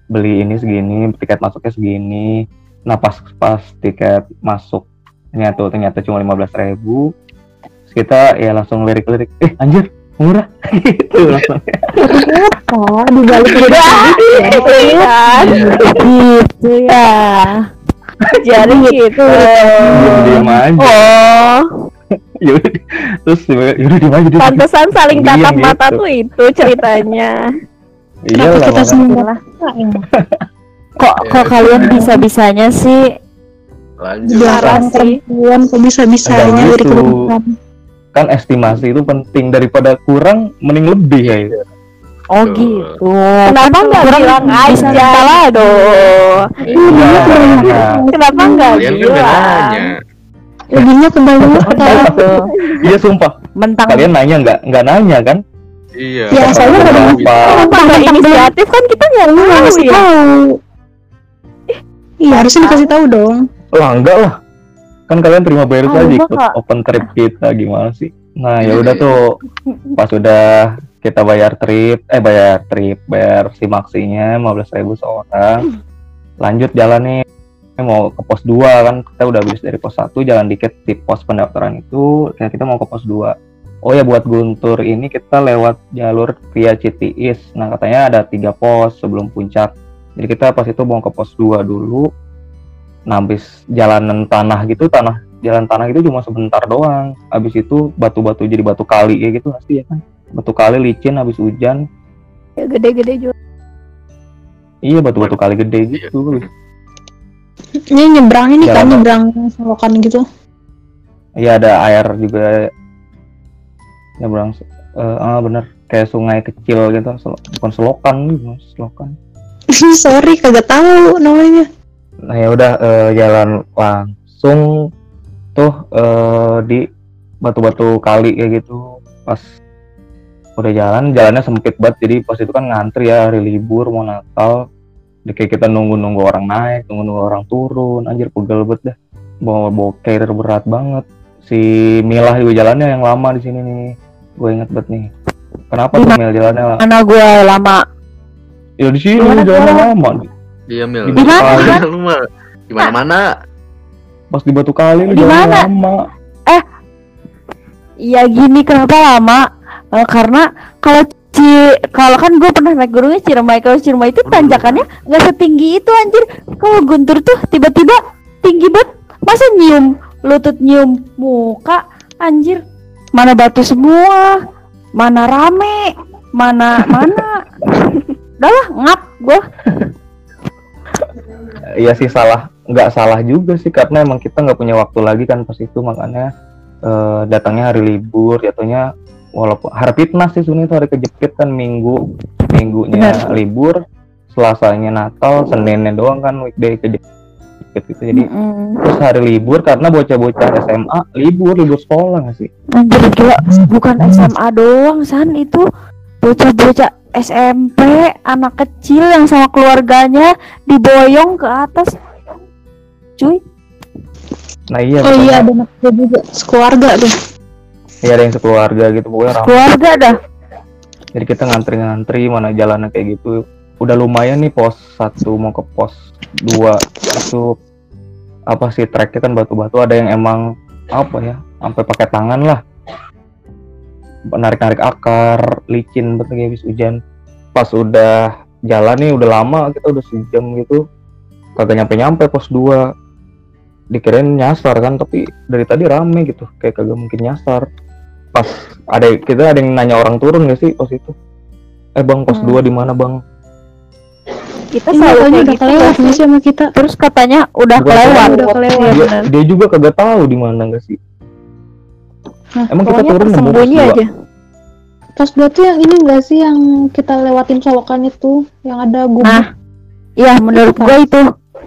beli ini segini tiket masuknya segini. Nah pas pas tiket masuknya tuh ternyata cuma 15.000 ribu kita ya langsung lirik-lirik eh anjir murah gitu langsung Oh, di balik Gitu ya. Gitu ya. Jadi gitu. diem aja Oh, yaudah terus yaudah diem aja pantesan saling tatap mata gitu. tuh itu ceritanya. iya kita semua Lah. kok Ya, kok kalian bisa bisanya sih lanjut sih. perempuan kok bisa-bisanya Enggak dari gitu. kebutuhan. Kan estimasi itu penting daripada kurang mending lebih ya itu. oh Betul. gitu Kenapa nggak Kurang bilang aja? salah dong Iya. Kenapa nggak kan bilang? nanya Lebihnya kebanyakan. gitu iya sumpah mentang kalian nanya nggak nggak nanya kan iya Biasanya Kalau pada- bisa. Kenapa inisiatif kan kita nggak tahu ya. tahu. Iya, harusnya dikasih tahu dong. lah enggak lah kan kalian terima beres Ah, aja enggak, ikut Kak. open trip kita gimana sih nah Iya, ya udah iya. tuh pas udah kita bayar trip eh bayar trip bayar si maksinya 15.000 ribu seorang lanjut jalan nih mau ke pos 2 kan kita udah habis dari pos 1 jalan dikit di pos pendaftaran itu kayak kita mau ke pos 2 oh ya buat Guntur ini kita lewat jalur via Citiis nah katanya ada tiga pos sebelum puncak jadi kita pas itu mau ke pos 2 dulu nah habis jalanan tanah gitu tanah jalan tanah itu cuma sebentar doang. Habis itu batu-batu jadi batu kali ya gitu pasti ya kan? Batu kali licin habis hujan. Ya, Gede-gede juga. iya batu-batu kali gede gitu. Ini nyebrang ini kan nyebrang selokan gitu. iya ada air juga. Nyebrang eh ah bener. Kayak sungai kecil gitu sel- bukan selokan gitu selokan. Sorry kagak tahu namanya. Nah ya udah eh, jalan langsung tuh eh, di batu-batu kali kayak gitu. Pas udah jalan jalannya sempit banget. Jadi pas itu kan ngantri ya hari libur mau Natal. Kayak kita nunggu-nunggu orang naik nunggu-nunggu orang turun. Anjir pegel banget dah. Bawa bawa carrier berat banget. Si Milah juga jalannya yang lama di sini nih. Gue inget banget nih. Kenapa tuh Mil jalannya lama? Mana gue lama? Ya di sini jalannya gimana? lama Iya Mil. Di mana? Lu mah di mana-mana. pas di batu kali Di jalannya mana? lama. Ya gini kenapa lama? Eh, karena kalau Ci kalau kan gue pernah naik gunungnya Ciremai. Kalau Ciremai itu tanjakannya nggak setinggi itu anjir. Kalau Guntur tuh tiba-tiba tinggi banget. Masa nyium? Lutut nyium muka anjir. Mana batu semua? Mana rame? Mana mana? Udah lah ngap gue Iya sih salah, nggak salah juga sih karena emang kita nggak punya waktu lagi kan pas itu makanya eh, datangnya hari libur, jatuhnya walaupun hari fitnah sih sebenarnya itu hari kejepit kan minggu, minggunya libur, selasanya Natal, Seninnya doang kan weekday kejepit gitu jadi Mm-mm. terus hari libur karena bocah-bocah SMA libur libur sekolah nggak sih? Anjir gila, bukan SMA doang San itu bocah-bocah SMP, anak kecil yang sama keluarganya diboyong ke atas. Cuy, Nah iya, Oh iya ada anak juga sekeluarga tuh. iya ada yang sekeluarga gitu pokoknya ramai. keluarga dah. Jadi kita ngantri-ngantri mana jalannya kayak gitu. Udah lumayan nih pos satu mau ke pos dua itu apa sih treknya kan batu-batu ada yang emang apa ya sampai pakai tangan lah narik-narik akar licin betul kayak habis hujan pas udah jalan nih udah lama kita udah sejam gitu kagak nyampe-nyampe pos 2 dikirain nyasar kan tapi dari tadi rame gitu kayak kagak mungkin nyasar pas ada kita ada yang nanya orang turun gak sih pos itu eh bang pos Hmm. 2 di mana bang Kita Ini selalu katanya kayak udah gitu kelewat nih sih? sama kita. Terus katanya udah kelewat. udah kelewat. Iya, dia, dia juga kagak tahu di mana gak sih Nah, emang kita turun nemu pos tersembunyi dua aja. Pos dua tuh yang ini enggak sih yang kita lewatin solokan itu yang ada gubuk. Nah, Iya, menurut Itu gue itu.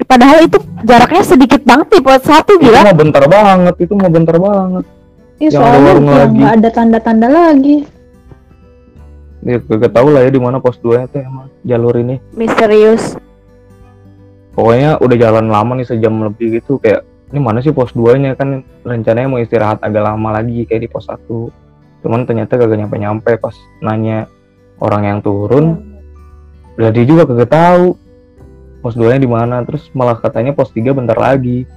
Padahal itu jaraknya sedikit banget di pos satu itu gila. mau bentar banget itu mau bentar banget Iya soalnya warung yang lagi. nggak ada tanda-tanda lagi. dia kagak tahu lah ya di mana pos 2 itu emang jalur ini Misterius. pokoknya udah jalan lama nih sejam lebih gitu kayak ini mana sih pos 2 nya kan rencananya mau istirahat agak lama lagi kayak di pos 1 cuman ternyata kagak nyampe-nyampe pas nanya orang yang turun. Lah dia juga kagak tahu pos 2 nya di mana. Terus malah katanya pos 3 bentar lagi.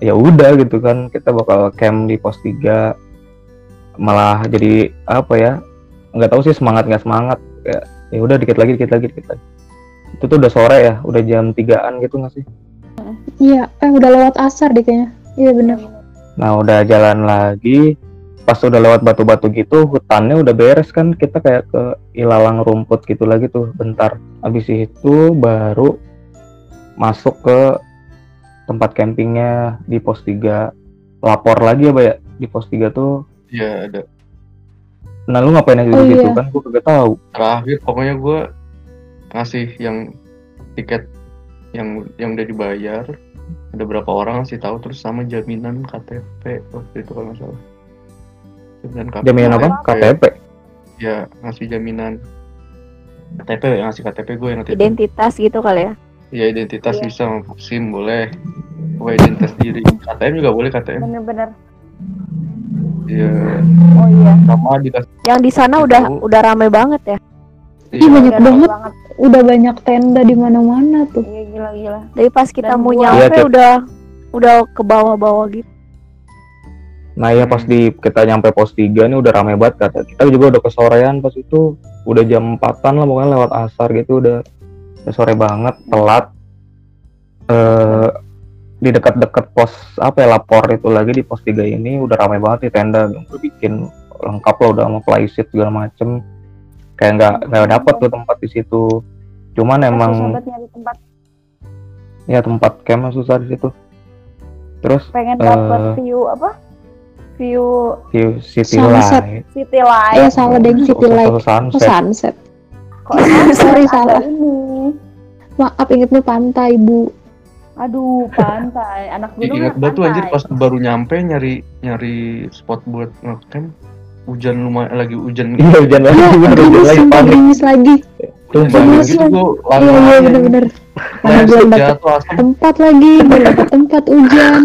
Ya udah gitu kan kita bakal camp di pos 3 malah jadi apa ya nggak tahu sih semangat nggak semangat. Kayak ya udah dikit lagi dikit lagi dikit lagi. Itu tuh udah sore ya udah jam 3an gitu nggak sih Iya, eh udah lewat asar deh kayaknya. Iya bener. Nah udah jalan lagi, pas udah lewat batu-batu gitu, hutannya udah beres kan, kita kayak ke ilalang rumput gitu lagi tuh, bentar. Habis itu baru masuk ke tempat campingnya di pos 3 lapor lagi ya Bay ya di pos 3 tuh Iya ada. nah lu ngapain aja Oh, di situ iya. kan gua kagak tahu Terakhir pokoknya gue ngasih yang tiket yang yang udah dibayar. Ada berapa orang ngasih tahu terus sama jaminan KTP waktu itu kalau nggak salah. Jaminan KTP. jaminan apa KTP Ya ngasih jaminan KTP ya ngasih KTP gue yang nanti. Identitas gitu kali ya. Ya identitas Iya. bisa SIM boleh. Pokoknya identitas diri. KTM juga boleh KTM. Bener-bener. Iya. Oh iya. Sama dikasih Yang di sana udah Tahu. udah rame banget ya. Ih, banyak Udah rame banget. Udah banyak tenda di mana-mana tuh. Iya gila gila. Tapi pas kita Dan mau nyampe Iya, Cep. udah udah ke bawah-bawah gitu. Nah ya pas di kita nyampe pos 3 ini udah rame banget kata kita. Juga udah kesorean pas itu. Udah jam 4-an lah pokoknya lewat asar gitu udah, udah sore banget telat. Eh di dekat-dekat pos apa ya lapor itu lagi di pos 3 ini udah rame banget di tenda. Udah bikin lengkap lah udah sama flysheet segala macem. Kayak nggak nggak dapet tuh tempat di situ. Cuman emang Sobat nyari tempat ya tempat campnya susah di situ terus pengen Eh. dapet view apa? View view city Sunset. light city light. Iya salah deh city light. Sunset. Oh, sunset. Kok Sorry salah. ini? Maaf ingetnya pantai bu. Aduh, pantai. Anak gunung Ingat kan banget tuh anjir pas baru nyampe nyari nyari spot buat ngecamp hujan lumayan lagi hujan Iya hujan lagi, Iya, hujan lagi panik. lagi. Tumpah. Gerimis gitu lagi. gue Iya iya bener-bener. Mana asam tempat lagi, belum dapet tempat hujan.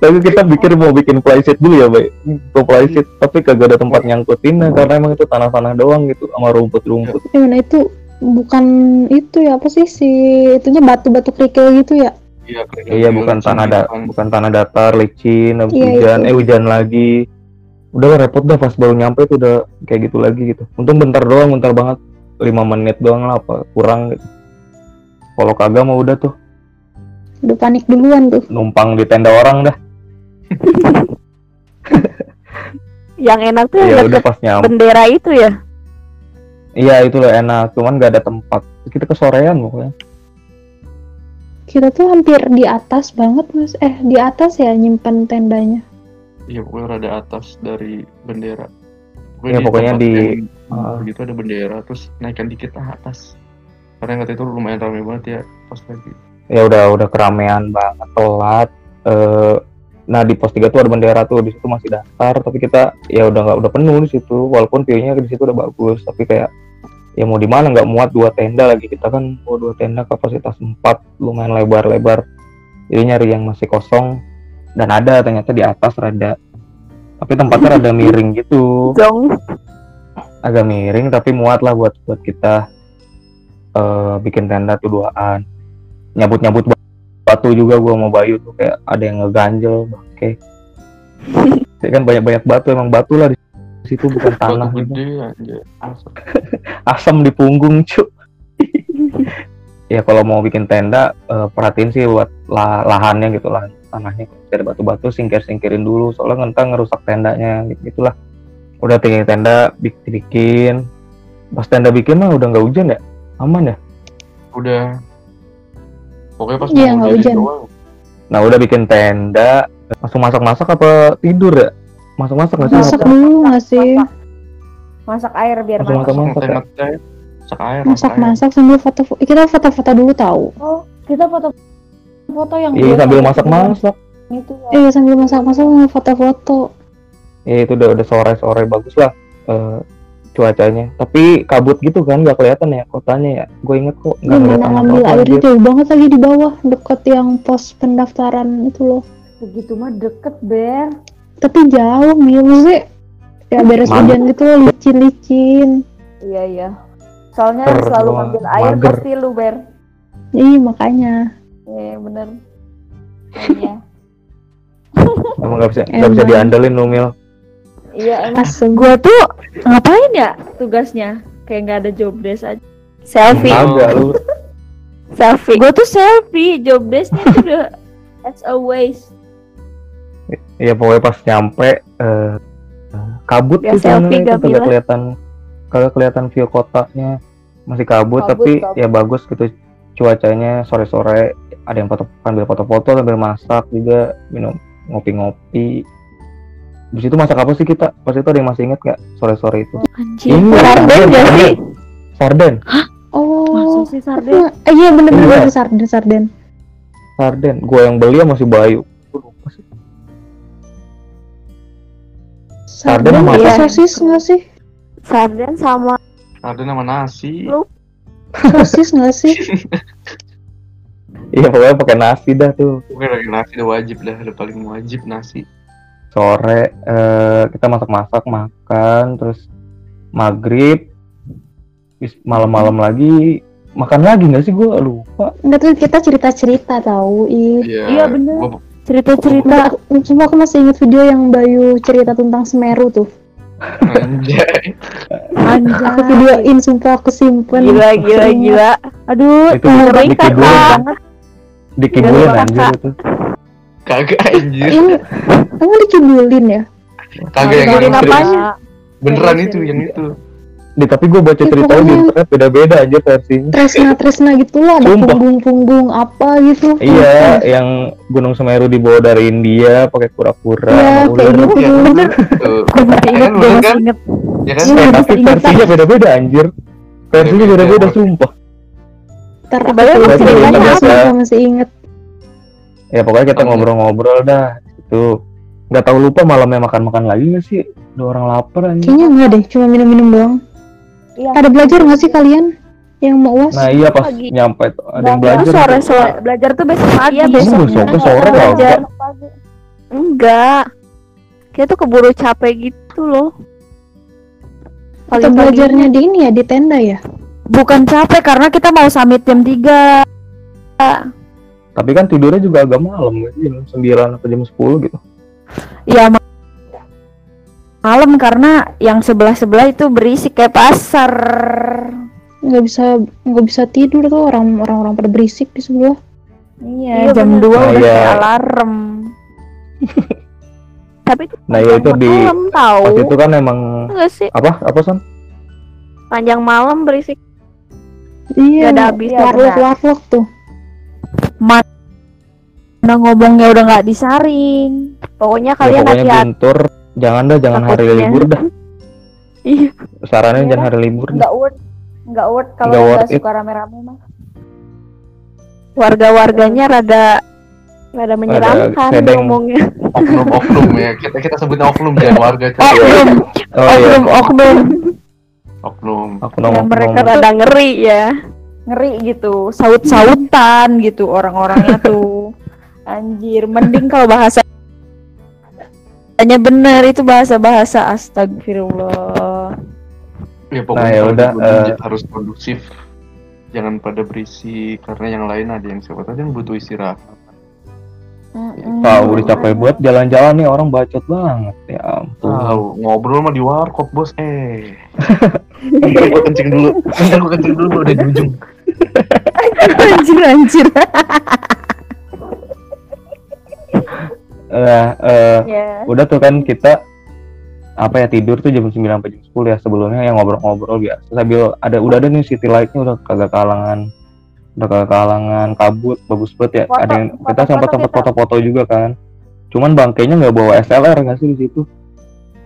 Tapi kita pikir mau bikin flysheet dulu ya, Bay. Mau flysheet, tapi kagak ada tempat nyangkutinnya karena emang itu tanah-tanah doang gitu sama rumput-rumput. Di mana itu bukan itu ya apa sih si itunya batu-batu kerikil gitu ya? iya kerikil Iya, bukan tanah da kan. bukan tanah datar, licin, habis Iya, hujan, eh hujan lagi. Udah repot dah pas baru nyampe itu udah kayak gitu lagi gitu. Untung bentar doang, bentar banget. 5 menit doang lah apa kurang gitu. Kalau kagak mau udah tuh Udah panik duluan tuh. numpang di tenda orang dah. Yang enak tuh Ya udah pas nyampe. bendera itu ya. Iya itu loh enak, cuman gak ada tempat. Kita kesorean pokoknya. Kita tuh hampir di atas banget mas. Eh di atas ya nyimpan tendanya. Iya pokoknya rada atas dari bendera pokoknya tempat di- yang Ah. begitu ada bendera terus naikkan dikit ke atas karena kata itu lumayan ramai banget ya pas lagi Ya udah udah keramaian banget telat. Eh nah di pos 3 tuh ada bendera tuh di situ masih daftar tapi kita ya udah nggak udah penuh di situ walaupun view-nya di situ udah bagus tapi kayak ya mau di mana nggak muat dua tenda lagi kita kan mau dua tenda kapasitas 4 lumayan lebar-lebar jadi nyari yang masih kosong dan ada ternyata di atas rada tapi tempatnya rada miring gitu. Jong. agak miring tapi muat lah buat buat kita eh bikin tenda tuh duaan nyabut nyabut batu juga gua mau Bayu tuh kayak ada yang ngeganjel oke Jadi kan banyak banyak batu emang batu lah di situ bukan tanah. gitu. gede asam di punggung cu. Ya kalau mau bikin tenda eh, perhatiin sih buat lah- lahannya gitu lah tanahnya dari batu-batu singkir singkirin dulu soalnya ngentang ngerusak tendanya gitu gitulah udah tinggal tenda bik- dibikin pas tenda bikin mah udah nggak hujan ya aman ya udah pokoknya pas Iya, jadi hujan. doang nah udah bikin tenda langsung masak-masak apa tidur ya masak-masak nggak sih Masak dulu nggak sih? Masak. Masak air biar Langsung masak. masak-masak ya? ngeteh masak air masak air. Masak-masak sambil foto. Kita foto-foto dulu tahu. Oh, kita foto foto yang iya sambil gitu masak-masak kan. Itu ya. Iya sambil masak-masak foto-foto. ya itu udah udah sore-sore bagus lah eh, cuacanya tapi kabut gitu kan nggak kelihatan ya kotanya ya gue inget kok nggak Gimana kelihatan ngambil airnya anjir. jauh banget lagi di bawah deket yang pos pendaftaran itu loh. Begitu mah deket, Ber. Tapi jauh Mil maksudnya ya beres Mana? hujan gitu loh licin-licin. Iya, iya. Soalnya Ter- selalu ngambil air mager. pasti lu, Ber. Iya makanya. Iya, bener. Iya. emang nggak bisa nggak bisa Emang. diandelin lu mil Iya, emang Asem. gua tuh ngapain ya tugasnya? Kayak nggak ada job desk aja. Selfie, agak lu selfie. Gua tuh selfie, job desknya tuh udah as always. ya pokoknya pas nyampe eh, kabut Ya, tuh selfie sebenarnya itu gak kelihatan kagak kelihatan view kotanya masih kabut, Kabut, tapi kabut. ya bagus gitu cuacanya sore-sore ada yang foto ambil foto-foto sambil masak juga minum ngopi-ngopi di situ masak apa sih kita pas itu ada yang masih inget nggak sore-sore itu Anjir. Ini Sarden sih? sarden Oh. Masa sih sarden? Eh, iya bener-bener Iya. sarden sarden. sarden gua yang beli sama si Bayu Gua lupa sih. Sarden Sarden sama apa apa? sosis nggak sih? Sarden sama Ada nama nasi. Lu- Sosis nggak sih? iya pokoknya pakai nasi dah tuh Oke lagi nasi udah wajib dah, udah paling wajib nasi. sore eh, kita masak-masak makan terus maghrib bis- malam-malam lagi makan lagi nggak sih gua lupa Enggak tuh kita cerita-cerita tahu. Ih. Iya. Iya, bener. Gua- cerita-cerita. Cuma aku masih inget video yang Bayu cerita tentang Semeru tuh. Anjay. Anjir. Aku videoin sumpah aku simpen. Gila, gila, gila. Aduh, Itu kakak. kan? Dikibulin Iya, anjir itu Kagak anjir. Kamu dikibulin ya? Kagak yang yang serius. Beneran itu yang itu. Di, tapi gue baca ceritanya di internet beda-beda aja versinya Tresna Tresna gitu lah ada punggung-punggung apa gitu. iya yang Gunung Semeru dibawa dari India pakai kura-kura Iya, kayak ular. gitu. Iya, Bener. Tuh. Gue masih inget, Kan, gue masih kan? inget. Ya kan? Iya. Tapi versinya beda-beda anjir versinya Beda-beda, sumpah Tulis ceritanya dulu, apa? sumpah masih inget. ya pokoknya kita ngobrol-ngobrol dah itu nggak tahu lupa malamnya makan-makan lagi nggak sih udah orang lapar anjir Kayaknya enggak deh, cuma minum-minum doang. Iya. Ada belajar nggak sih kalian yang mau uas? nah iya pas Pagi. nyampe tuh ada yang Belajar belajar sore sore belajar tuh besok pagi Iya, ya besok. besok sore belajar enggak kita tuh keburu capek gitu loh Atau Pagi-pagi. belajarnya di ini ya di tenda ya? Bukan capek karena kita mau summit jam 3 tapi kan tidurnya juga agak malam jam 9 atau jam 10 gitu. Ya ma- malam karena yang sebelah sebelah itu berisik kayak pasar. Nggak bisa nggak bisa tidur tuh orang orang orang pada berisik di sebelah. iya, Iya, jam bener. 2 Nah, udah iya. kayak alarm. Tapi itu nah ya itu di malam tahu itu kan emang enggak sih? Apa? Apa son? Panjang malam berisik Iya. Nggak ada habisnya, Warlock benar. warlock tuh. mana ngomongnya udah nggak disaring pokoknya ya, kalian pokoknya hati-hati bentur jangan dah jangan hari Takutnya. libur dah iya sarannya Iya. jangan hari libur. Nggak worth, nggak worth kalau Nggak suka rame-rame mah. warga-warganya rada rada menyeramkan sedeng. ngomongnya Oknum-oknum ya. Kita kita sebutnya oknum jangan warga. Oknum oh iya oknum oknum Oknum. ya, mereka rada ngeri ya Ngeri gitu. saut-sautan gitu orang-orangnya tuh anjir mending kalau bahasa hanya bener itu bahasa-bahasa astagfirullah Ya Nah, pokoknya ya kalau udah, di gunung eh. harus produktif. Jangan pada berisi karena yang lain ada yang siapa tahu yang butuh istirahat. Tahu udah capek buat jalan-jalan nih orang bacot banget ya ampun Tahu ngobrol mah di warkop bos eh. Ntar gua kencing dulu. Ntar gua kencing dulu udah di ujung. anjir anjir nah eh, Ya. udah tuh kan kita apa ya tidur tuh jam 9 sampai jam 10 ya sebelumnya yang ngobrol-ngobrol biasa sambil ada udah ada nih city lightnya udah kagak kalangan udah kagak kalangan kabut bagus banget ya Foto, ada yang kita foto-foto sempat sempat kita. foto-foto juga kan cuman bangkainya nggak bawa SLR nggak sih di situ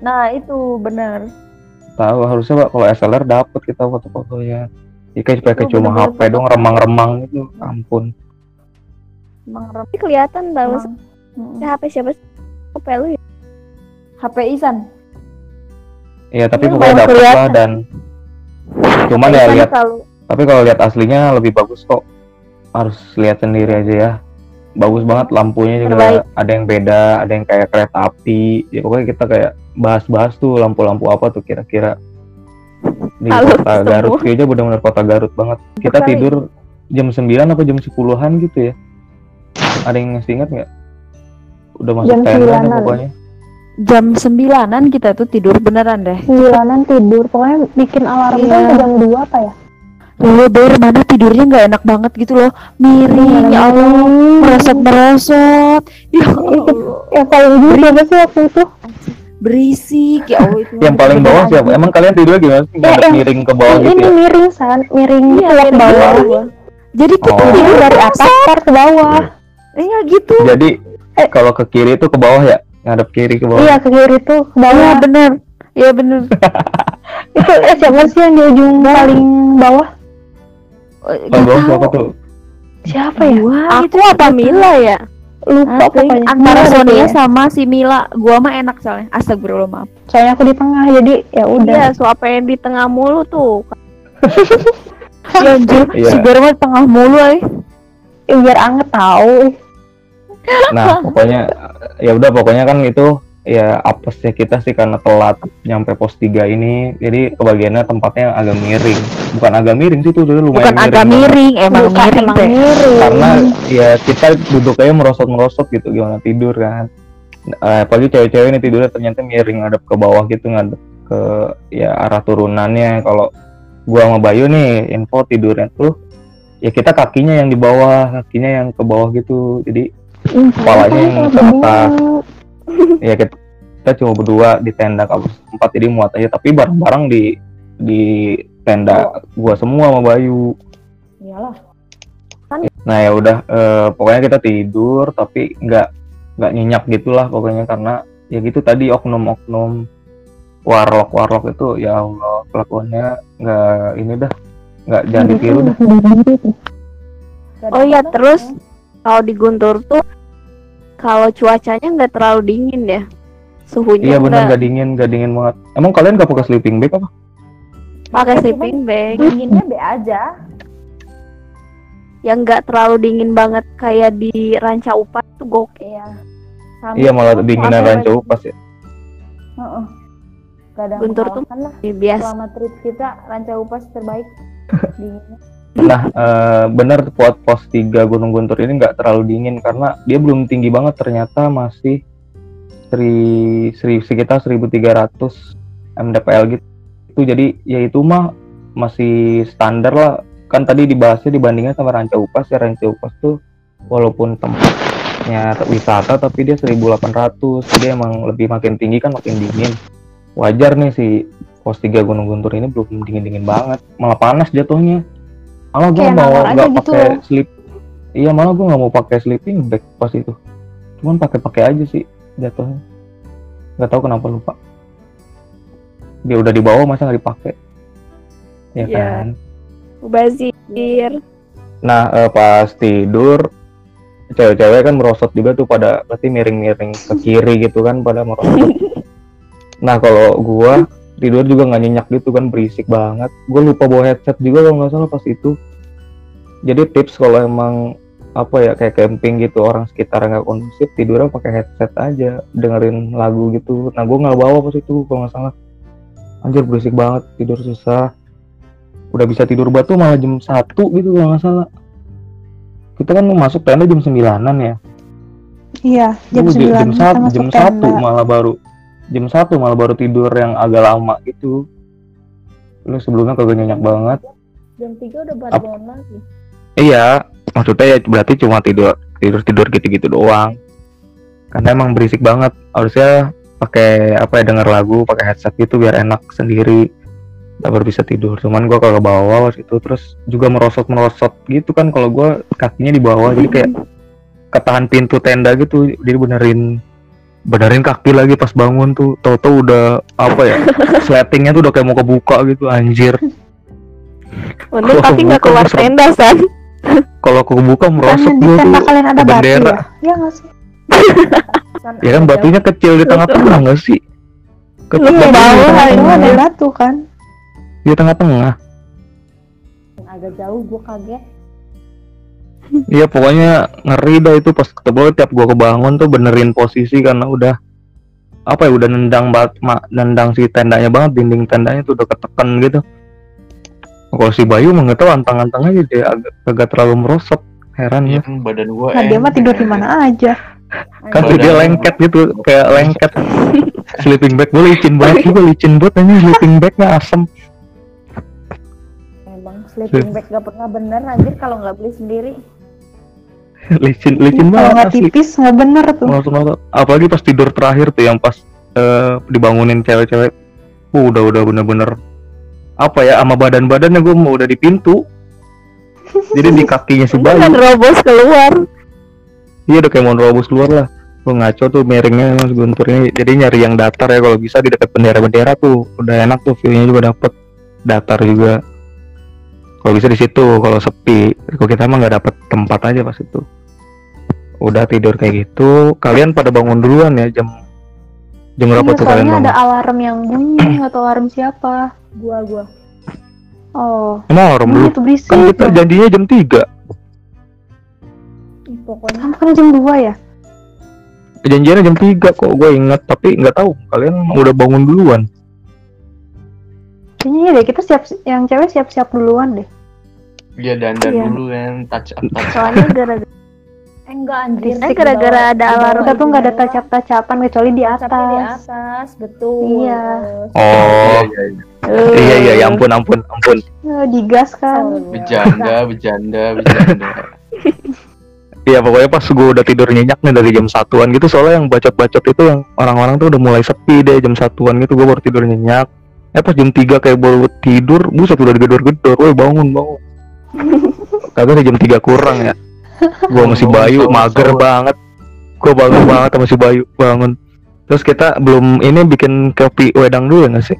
Nah itu benar. tahu harusnya Pak, kalau SLR dapet kita foto-fotonya ya kayak pakai cuma bener-bener HP dong foto. remang-remang itu ampun Emang rem. Tapi kelihatan tahu. Mm-mm. HP siapa sih HP lu ya HP Isan. Iya tapi pokoknya dapet lah dan cuman ya lihat selalu tapi kalau lihat aslinya lebih bagus kok. Harus lihat sendiri aja ya. Bagus banget lampunya juga. Terbaik. ada yang beda ada yang kayak kereta api. Ya pokoknya kita kayak bahas-bahas tuh lampu-lampu apa tuh kira-kira. Di Halo, kota semua. Garut aja benar-benar kota Garut banget. Kita tidur jam 9 apa jam 10-an gitu ya. Ada yang masih ingat nggak? Udah masuk Jam 9-an. pokoknya. Jam sembilanan kita tuh tidur beneran deh. Sembilanan tidur, pokoknya bikin alarm Iya. kan jam 2 apa ya? Loh, Ber, mana tidurnya nggak enak banget gitu loh. Miring ya Allah. Merosot merosot ya Allah. Yang paling ujung siapa sih waktu itu? berisik ya Allah itu yang paling bawah siapa? Emang kalian tidur gimana yang- miring ke bawah gitu ini ya? miring san, miring Iya, ke miring bawah. Jadi kita Oh. tidur dari atas ntar ke bawah. Iya gitu. Jadi Eh. kalau ke kiri itu ke bawah ya, ngadep kiri ke bawah. iya ke kiri tuh ke Iya bawah bener. Iya bener. itu siapa sih yang di ujung paling bawah Paling bawah tahu. siapa tuh? siapa ya Gua Aku apa Mila ya? lupa Asli, pokoknya antara Sonia kayaknya. sama si Mila, gua mah enak soalnya. Astagfirullah maaf. soalnya aku di tengah jadi ya udah Iya, suapnya di tengah mulu tuh. Ya anjir, Iya. si Ber mah tengah mulu eh. Eh, biar anget tahu Nah, pokoknya ya udah pokoknya kan itu ya apesnya kita sih karena telat nyampe pos 3 ini. Jadi kebagiannya tempatnya agak miring. Bukan agak miring sih tuh dulu lumayan Bukan agak banget. miring, emang Bukan, miring emang miring Karena ya kita duduk aja merosot-merosot gitu gimana tidur kan. Eh, apalagi cewek-cewek ini tidurnya ternyata miring ngadep ke bawah gitu ngadep ke ya arah turunannya kalau gua sama Bayu nih info tidurnya tuh ya kita kakinya yang di bawah kakinya yang ke bawah gitu jadi kepalanya yang ke atas ya kita, kita cuma berdua di tenda kampus empat jadi muat aja. Tapi barang-barang di di tenda gua semua sama Bayu. Iyalah. nah ya udah eh, pokoknya kita tidur tapi nggak nggak nyenyak gitulah pokoknya karena ya gitu tadi oknum-oknum warlock warlock itu ya Allah kelakuannya nggak ini dah nggak jangan ditiru dah. Oh iya, terus kalau di Guntur tuh kalau cuacanya nggak terlalu dingin ya. Suhunya iya benar nggak dingin nggak dingin banget emang kalian nggak pakai sleeping bag apa pakai sleeping bag. Dinginnya be aja. Yang nggak terlalu dingin banget kayak di Ranca Upas tuh gokil. Iya. Sama iya malah tuh dinginan suasana- rancu pas ya Heeh. Gak ada Guntur tuh lah. Biasa. Selama trip kita Ranca Upas terbaik. Dinginnya. Nah, eh, benar buat pos 3 Gunung Guntur ini nggak terlalu dingin karena dia belum tinggi banget ternyata masih seri, seri sekitar 1300 mdpl gitu. Itu jadi ya itu mah masih standar lah. Kan tadi dibahasnya dibandingnya sama Ranca Upas ya Ranca Upas tuh walaupun tempatnya wisata tapi dia 1800 jadi emang lebih makin tinggi kan makin dingin. Wajar nih si pos 3 Gunung Guntur ini belum dingin-dingin banget, malah panas jatuhnya malah gue mau nggak gitu pakai sleep iya malah gue nggak mau pakai sleeping bag pas itu. Cuman pakai pakai aja sih jatuhnya. Nggak tahu kenapa lupa. Dia udah dibawa masa nggak dipakai? Ya Iya. kan? Bazir. nah eh, pas tidur cewek-cewek kan merosot juga tuh pada berarti miring-miring ke kiri gitu kan pada merosot. Nah kalau gua tidur juga nggak nyenyak gitu kan berisik banget. Gue lupa bawa headset juga kalau nggak salah pas itu. Jadi tips kalau emang apa ya kayak camping gitu orang sekitar nggak kondusif tidurnya pakai headset aja dengerin lagu gitu. Nah gue nggak bawa pas itu kalau nggak salah. Anjir berisik banget tidur susah. Udah bisa tidur batu malah jam satu gitu kalau nggak salah. Kita kan masuk tenda jam sembilanan ya. Iya jam 9 jam satu malah baru jam satu malah baru tidur yang agak lama gitu. Lu sebelumnya kagak nyenyak banget. Jam 3 udah bangun lagi. iya maksudnya ya berarti cuma tidur tidur tidur gitu gitu doang. Karena emang berisik banget. Harusnya pakai apa ya denger lagu pakai headset gitu biar enak sendiri. Kita baru bisa tidur. Cuman gua kagak bawa waktu itu terus juga merosot merosot gitu kan. Kalau gua kakinya di bawah jadi kayak ketahan pintu tenda gitu. Jadi benerin benerin kaki lagi pas bangun tuh. Tau-tau udah apa ya sletingnya tuh udah kayak mau kebuka gitu anjir. Untung tapi nggak keluar tenda san. kalau kebuka merosot tenda tuh kalian ada ke batu bendera. ya? Iya nggak sih? Ya kan batunya kecil di tengah-tengah nggak sih? Kecil Lu ke di bawah, tengah-tengah. ada batu kan? Di tengah-tengah. Agak jauh gua kaget. Iya pokoknya ngeri dah itu pas ketemu tiap gua kebangun tuh benerin posisi karena udah apa ya udah nendang banget mak nendang si tendanya banget dinding tendanya tuh udah ketekan gitu. Kalau si Bayu tahu antang-antang aja dia agak agak terlalu merosot heran ya. kan badan gua nah dia mah tidur di mana aja Kan tuh dia lengket gitu kayak lengket. sleeping bag gue licin banget juga licin banget ini sleeping bagnya asem. Emang sleeping bag gak pernah bener anjir kalau nggak beli sendiri. licin licin kalau banget nggak tipis nggak bener tuh. Ngotot-ngotot. Apalagi pas tidur terakhir tuh yang pas eh, dibangunin cewek-cewek. Uh, udah udah bener-bener apa ya sama badan-badannya gue mau udah di pintu. jadi di kakinya si Ini kan robos keluar. iya udah kayak mau robos keluar lah. Gue ngaco tuh miringnya mas gunturnya. Jadi nyari yang datar ya kalau bisa di dekat bendera-bendera tuh. Udah enak tuh view-nya juga dapet. Datar juga. Kalau bisa di situ kalau sepi. Kalau kita mah nggak dapet tempat aja pas itu udah tidur kayak gitu kalian pada bangun duluan ya jam jam berapa Iya, tuh kalian soalnya bangun ada alarm yang bunyi atau alarm siapa? Gua gua. Oh, emang alarm dulu bunyi tuh berisik. kan kita janjinya jam 3 Ih, Pokoknya Kamu kan jam 2 ya? janjiannya jam 3 kok gue inget tapi nggak tahu kalian udah bangun duluan Kayaknya iya deh, kita siap yang cewek siap-siap duluan deh. Iya dandan Iya. dulu kan, touch up touch up. soalnya gara-gara enggak anjir. Eh, gara-gara ada alarm. Kita tuh nggak ada touch-up-touch-upan kecuali di Tapi di atas. atas, betul. Iya. oh Iya, iya, iya. ya ampun ampun ampun Eh, digas kan. Bercanda, bercanda, bercanda. Iya pokoknya pas gue udah tidur nyenyak nih dari jam satuan gitu soalnya yang bacot-bacot itu yang orang-orang tuh udah mulai sepi deh jam satuan gitu gue baru tidur nyenyak eh pas jam 3 kayak baru tidur buset udah digedor-gedor woi bangun bangun kagak jam 3 kurang ya gue masih Bayu mager banget gue bangun banget sama si Bayu bangun terus kita belum ini bikin kopi wedang dulu ya nggak sih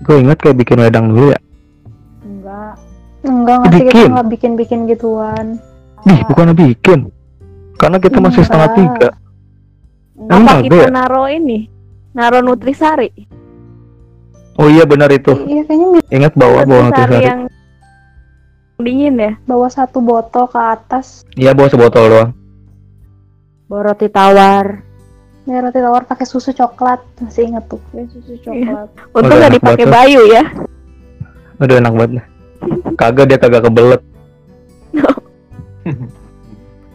gue inget kayak bikin wedang dulu ya Enggak. Enggak, nggak sih kita Bikin. bikin-bikin gituan. ih bukan bikin karena kita masih setengah Enggak. tiga apa Emang kita ya? naro ini? Naro nutrisari. oh iya benar itu Iya, kayaknya ingat bawa bawa nutrisari nutrisari yang dingin ya. bawa satu botol ke atas. iya bawa sebotol doang Bawa roti tawar. Ya, roti tawar pakai susu coklat. Masih inget tuh. Ya, susu coklat. Untung Udah gak enak dipakai. Bayu ya. Aduh enak banget nih. Kagak dia kagak kebelet.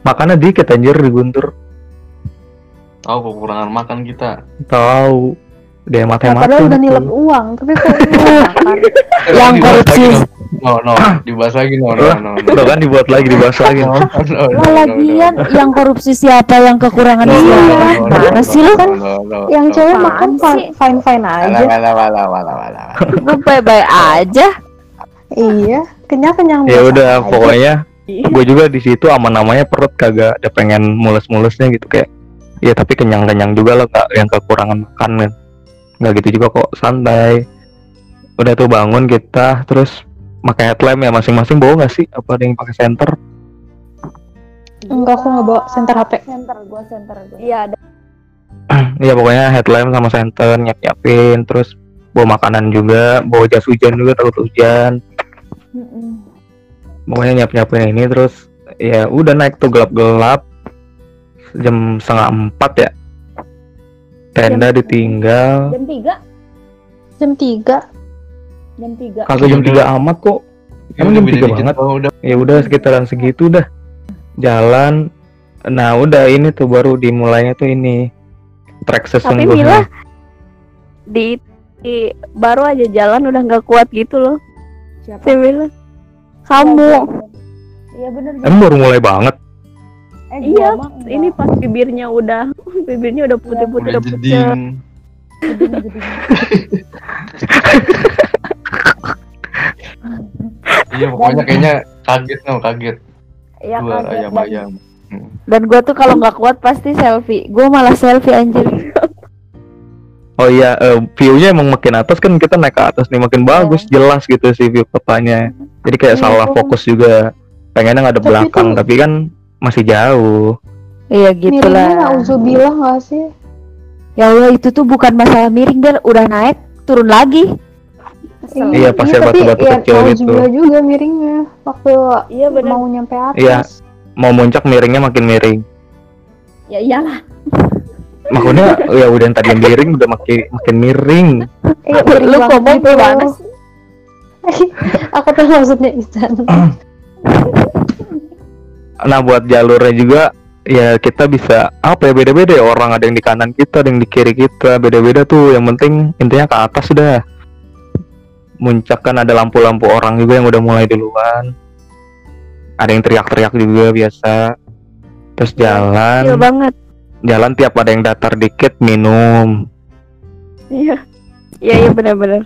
Makannya dikit anjir di Guntur. Tahu kekurangan makan kita. Tahu. Dia Nah, mati-mati. padahal udah nilep uang, tapi kok. Yang korupsi. No. No, dibahas lagi no, no, no, no. Kan dibuat lagi dibahas lagi. No, no, no, lagian yang korupsi siapa, yang kekurangan no, no, siapa? no, no, no, Mana no, sih lu? no, no, Yang cewek makan fine fine Wala, aja. wala, wala, wala, wala. Gue baik-baik aja. Iya, kenyang-kenyang Ya biasa udah pokoknya gue juga di situ aman namanya perut kagak ada pengen mules-mulesnya gitu kayak. Ya tapi kenyang-kenyang juga loh kak yang kekurangan makan kan. Nggak gitu juga kok santai. Udah tuh bangun kita terus pakai headlamp ya masing-masing bawa nggak sih? Apa ada yang pakai senter? Enggak, aku nggak bawa center HP. Center gua, center gua. Iya ada. Iya pokoknya headlamp sama senter nyiap nyiapin terus bawa makanan juga bawa jas hujan juga takut hujan Mm-mm. pokoknya nyiap nyiapin ini terus ya udah naik tuh gelap gelap jam setengah empat ya tenda ditinggal Jam 3? Jam 3 Jam 3. kagak jam Udah. tiga amat kok Ya Emang udah jam tiga banget? oh, udah. ya udah sekitaran segitu dah jalan nah udah ini tuh baru dimulainya tuh ini track Tapi sesungguhnya Mila di, di- baru aja jalan udah nggak kuat gitu loh. Siapa? Si Mila. Kamu. Iya bener. emang baru mulai banget Eh, Iya. Ini pas bibirnya udah bibirnya udah putih-putih Udah udah Iya pokoknya kayaknya kaget no, kaget. Iya kaget dan- ayam-ayam. Dan gua tuh kalau nggak kuat pasti selfie. Gua malah selfie anjir. Oh iya, eh, view-nya emang makin atas kan kita naik ke atas nih makin bagus, jelas gitu sih view kotanya. Jadi kayak Iya, salah fokus juga. Pengennya nggak ada Tapi belakang, tuh- tapi kan masih jauh. Iya Miringnya gitulah. nauzubillah nggak sih? Ya Allah itu tuh bukan masalah miring dan udah naik turun lagi. Iya, pas ya batu-batu ya, kecil gitu. nauzubillah juga miringnya waktu Iya mau nyampe atas. Iya. Mau muncak miringnya makin miring. Ya iyalah. Maksudnya ya udah yang tadi yang miring udah makin makin miring. Iya, miring Lu ngomong gitu. gimana sih? Aku tuh maksudnya Isan. Nah buat jalurnya juga ya kita bisa apa ya beda-beda ya orang ada yang di kanan kita, ada yang di kiri kita, beda-beda tuh. Yang penting intinya ke atas sudah. Muncak kan ada lampu-lampu orang juga yang udah mulai duluan. Ada yang teriak-teriak juga biasa. Terus jalan, Iya banget. jalan tiap ada yang datar dikit minum, Iya. Iya iya benar-benar.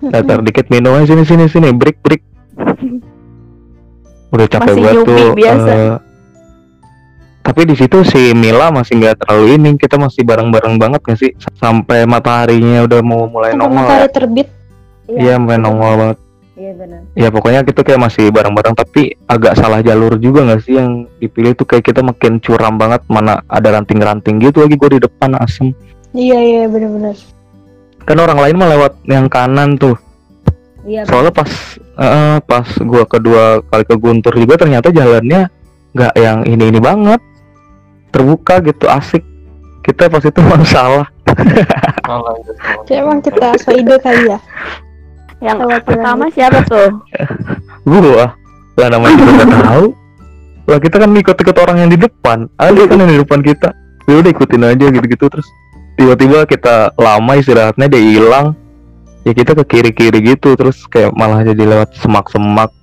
datar dikit minum aja sini sini sini break break. udah capek Masih banget tuh biasa. eh, tapi di situ si Mila masih nggak terlalu ini kita masih bareng-bareng banget nggak sih sampai mataharinya udah mau mulai Sampai nongol ya matahari terbit. Iya mulai nongol banget Iya benar. ya pokoknya kita kayak masih bareng-bareng tapi agak salah jalur juga nggak sih yang dipilih tuh kayak kita makin curam banget mana ada ranting-ranting gitu lagi gue di depan asem Iya iya benar-benar. kan orang lain mah lewat yang kanan tuh Iya. soalnya pas eh, pas gua kedua kali ke Guntur juga ternyata jalannya nggak yang ini ini banget terbuka gitu asik kita pas itu masalah Salah ya. Jadi emang kita so ide kali ya. Yang Lewat pertama siapa tuh? gua. Lah namanya juga nggak tahu. Lah kita kan ikut-ikut orang yang di depan. Ada kan yang di depan kita. Ya udah ikutin aja gitu-gitu. Terus tiba-tiba kita lama istirahatnya dia hilang. Ya kita ke kiri-kiri gitu. Terus kayak malah jadi lewat semak-semak.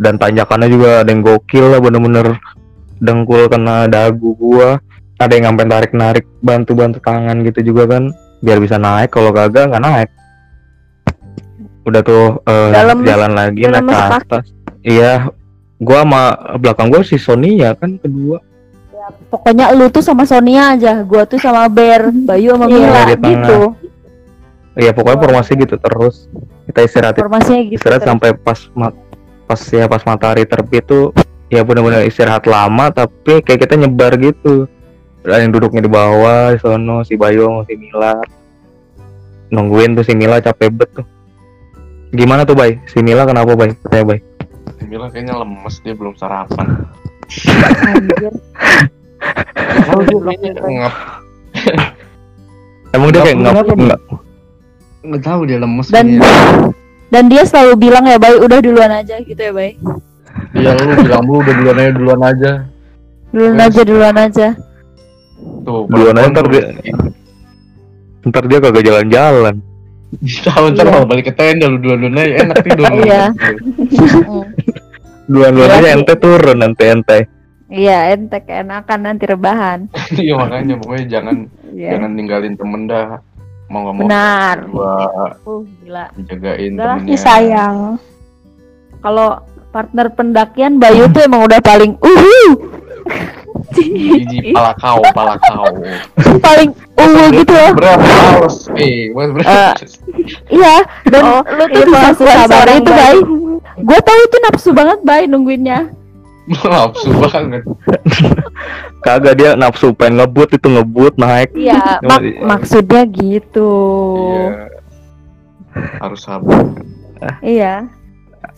Dan tanjakannya juga ada yang gokil lah bener-bener dengkul kena dagu gua. Ada yang sampai tarik-narik bantu-bantu tangan gitu juga kan. Biar bisa naik. Kalau kagak nggak naik udah tuh eh, Udah lemes- jalan lagi udah naik ke atas. Iya gua sama belakang gua si Sonia kan kedua. Pokoknya lu tuh sama Sonia aja, gua tuh sama Bear, Bayu sama Iya, Mila gitu. iya pokoknya formasi gitu terus. Kita istirahat Informasinya gitu. istirahat terus. sampai pas pas ya pas matahari terbit tuh ya benar-benar istirahat lama tapi kayak kita nyebar gitu. Ada yang duduknya di bawah di sono si Bayu sama si Mila. Nungguin tuh si Mila capek bet tuh gimana tuh Bay si Mila kenapa Bay katanya Bay Mila kayaknya lemes dia belum sarapan. Anjir. Dia ngap emang dia kayak Nggak, nggak kenapa, nggak tahu dia lemes Dan kayaknya. dan dia selalu bilang ya, Bay, udah duluan aja gitu ya, Bay. Iya lu bilang lu udah duluan aja duluan aja. Duluan aja, duluan aja. Tuh, Duluan aja, ntar dia- ntar dia kagak jalan-jalan Tahu ntar Iya. malah balik ke tenda lu duluan aja enak tidur. lu. Iya. duluan-duluan Iya ente turun nanti ente Iya, ente keenakan nanti rebahan. Iya makanya pokoknya jangan Iya. jangan ninggalin temen dah. Mau nggak mau Benar. gua Uh, gila. jagain Udah temennya. Sayang. Kalau partner pendakian Bayu tuh emang udah paling uhu. Jiji pala kau, pala kau. paling uhu gitu loh. Berapa harus? Eh, mas berapa? Iya, dan Oh, lu tuh iya, bisa sabar itu, Bay. Gue tahu itu nafsu banget, Bay, nungguinnya. Nafsu banget. kagak dia nafsu pengen ngebut itu ngebut naik Iya, mak maksudnya gitu. Iya. Harus sabar. Iya.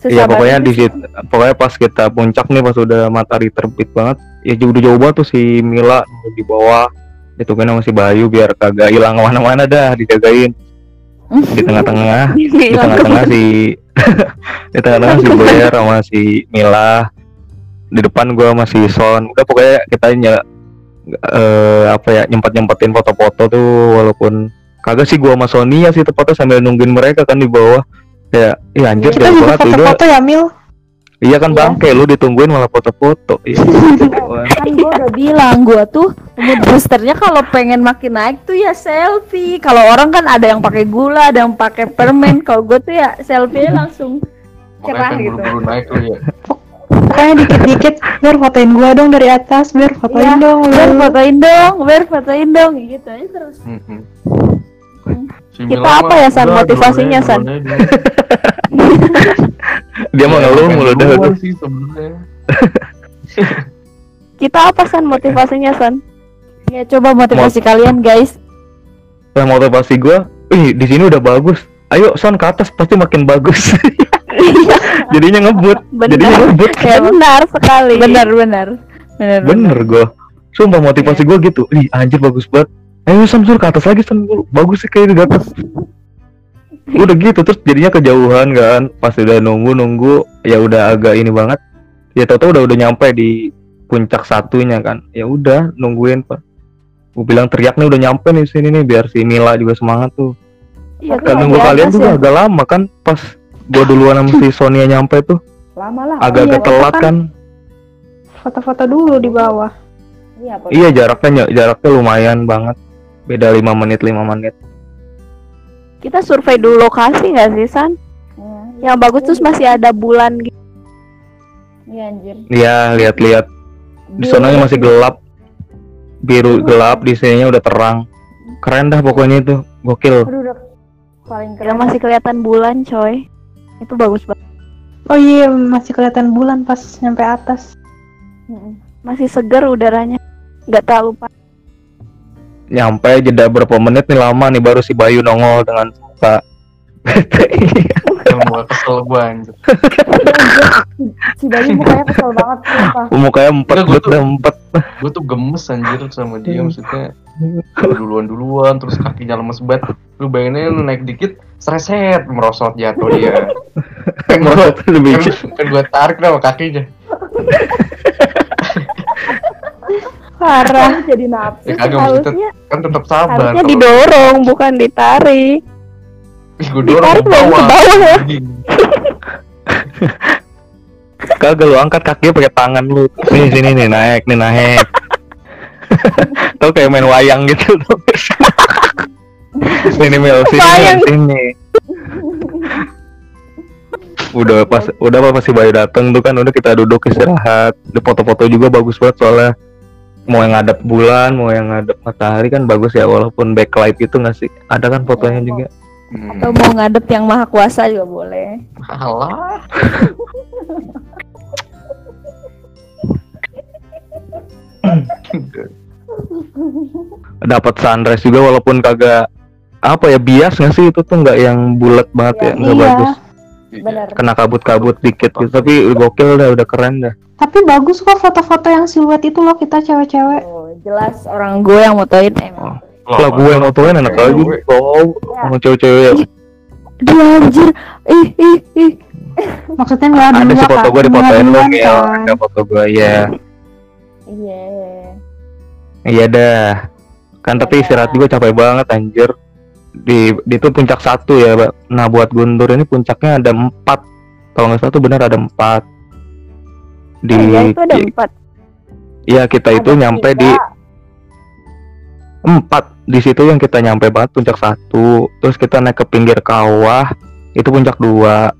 Iya Sesabar pokoknya di situ, pokoknya pas kita puncak nih pas udah matahari terbit banget, ya jauh udah jauh banget tuh si Mila di bawah, ditungguin sama si Bayu biar kagak hilang ke mana-mana dah dijagain. Di tengah-tengah, di tengah-tengah si di tengah-tengah si Blair sama si Mila, di depan gua sama si Son, udah pokoknya kita ny eh, apa ya nyempet nyempetin foto-foto tuh walaupun kagak sih gua sama Sonia sih tepatnya sambil nungguin mereka kan di bawah. Kayak iya anjir Kita jauh juga foto-foto ya Mil. Iya kan Iya. bangke lu ditungguin malah foto-foto. Iya. kan gue udah bilang gue tuh mood boosternya kalau pengen makin naik tuh ya selfie kalau orang kan ada yang pakai gula ada yang pakai permen kalau gue tuh ya selfie langsung Makanya Cerah gitu. buru-buru naik lu ya. Pokoknya dikit-dikit biar fotoin gua dong dari atas, biar fotoin Iya, dong lu. biar fotoin dong biar fotoin dong gitu aja terus Mm-mm. Si Kita apa ya, San, motivasinya, San? Dia Ya, ngeluh mulu dah. sebenarnya. Kita apa San motivasinya San? ya coba motivasi kalian guys Nah, motivasi gua, ih di sini udah bagus. Ayo son ke atas pasti makin bagus. Jadinya ngebut. Jadinya ngebut. Ya benar sekali. benar benar benar Bener gua. Sumpah motivasi gua gitu. Ih anjir bagus banget. Ayo son sur ke atas lagi son bagus sih kayak di atas. Udah gitu terus jadinya kejauhan kan. Pas udah nunggu nunggu ya udah agak ini banget. Ya tau udah udah nyampe di puncak satunya kan. Ya udah nungguin pak. Gue bilang teriak nih udah nyampe nih sini nih biar si Mila juga semangat tuh. Iya, Kan tuh, nunggu kalian juga ya. agak lama kan pas gua duluan sama si Sonia nyampe tuh lama lah agak-agak iya, telat kan. kan. Foto-foto dulu di bawah. iya, Pak. Iya jaraknya jaraknya lumayan banget. Beda 5 menit 5 menit. Kita survei dulu lokasi nggak sih San? Iya. Yang bagus terus masih ada bulan gitu. Iya anjir. Iya, lihat-lihat. Di sonanya masih gelap. Biru gelap, di sininya udah terang. Keren dah pokoknya itu. Gokil. Aduh udah paling keren masih kelihatan bulan coy. Itu bagus banget. Oh iya, masih kelihatan bulan pas nyampe atas. Masih segar udaranya. Nggak terlalu panas. Nyampe jeda berapa menit nih lama nih baru si Bayu nongol dengan muka yang gua kesel gua anjir. Si Bayu mukanya kesel banget sumpah. mukanya empat bet tuh- empat gua tuh gemes anjir sama dia maksudnya. Duluan duluan terus kakinya lemes banget. Lu bayangin lu naik dikit sereset merosot jatuh dia. Kan Merosot lebih kan, kan gua tarik sama kakinya Parah. jadi nafsu Ya, kagak, harusnya kan tetap sabar harusnya Kalau- didorong bukan ditarik. Ih, dorong ditarik ke dong ke bawah bawah ya. Kagak lu angkat kakinya pakai tangan lu sini sini nih naik nih naik tau kayak main wayang gitu tuh sini Mel sini Wayang. sini udah pas udah pas si Bayu dateng tuh kan udah kita duduk istirahat di foto-foto juga bagus banget soalnya mau yang ngadep bulan mau yang ngadep matahari kan bagus ya walaupun backlight gitu nggak sih ada kan fotonya Iya, juga Hmm. Atau mau ngadep yang maha kuasa juga boleh. Alah. dapat sunrise juga walaupun kagak apa ya bias nggak sih itu tuh nggak yang bulat banget ya nggak Iya. bagus Bener. kena kabut-kabut dikit gitu tapi gokil dah udah keren dah Tapi bagus kok foto-foto yang siluet itu loh kita cewek-cewek. Oh, jelas orang gue yang motoin emang. lah gue yang motoin enak aja Cewek. oh sama cewek-cewek Dia anjir. Ih ih ih. Maksudnya nggak ada dua sih foto gue lu duluan ya ada foto gue ya Iya. iya dah kan tapi istirahat juga capek banget anjir di di itu puncak satu ya Mbak. nah buat Guntur ini puncaknya ada empat. Kalau nggak salah tuh benar ada empat. Di Oh, iya itu ada empat. Iya kita itu Ada nyampe tiga. di empat. Di situ yang kita nyampe banget puncak satu. Terus kita naik ke pinggir kawah itu puncak dua.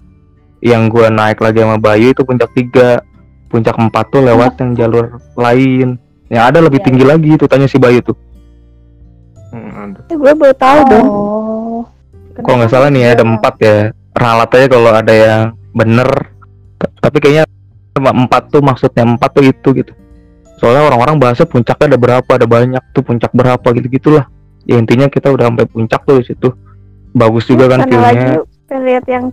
Yang gua naik lagi sama Bayu itu puncak tiga. Puncak empat tuh lewat yang jalur lain. Yang ada lebih Iya. tinggi lagi tuh tanya si Bayu tuh Gue baru tahu dong. Oh. kalau nggak salah nih ya, ada empat ya. Ralat aja kalau ada yang bener. Tapi kayaknya empat tuh maksudnya empat tuh itu gitu. Soalnya orang-orang bahasnya puncaknya ada berapa ada banyak tuh puncak berapa gitu gitulah. Ya intinya kita udah sampai puncak tuh di situ. Bagus juga kan Sana lagi filmnya yuk, pengen lihat yang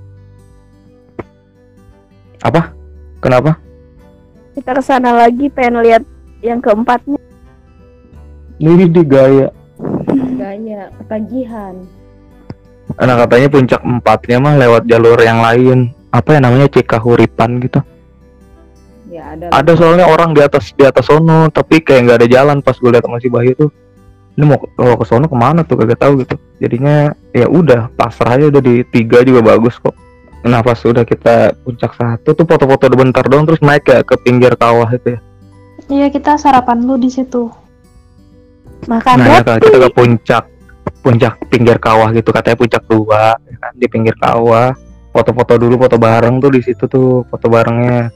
kenapa? Kita ke sana lagi pengen lihat yang keempatnya. ini di gaya Gaya ketagihan. nah katanya puncak empatnya mah lewat jalur yang lain. Apa ya namanya? Cikahuripan gitu. Ya ada. ada soalnya orang di atas di atas sono tapi kayak nggak ada jalan pas gue lihat si Bayu tuh. Ini mau kalau ke sono ke mana tuh? Kagak tahu gitu. Jadinya ya udah pasrah aja udah di tiga juga bagus kok. Nah pas udah kita puncak satu tuh foto-foto udah bentar doang terus naik ya ke pinggir kawah itu ya. Iya kita sarapan lu di situ. Makan nah ya roti. kan, kita ke puncak puncak pinggir kawah gitu katanya puncak dua ya kan, di pinggir kawah foto-foto dulu foto bareng tuh di situ tuh foto barengnya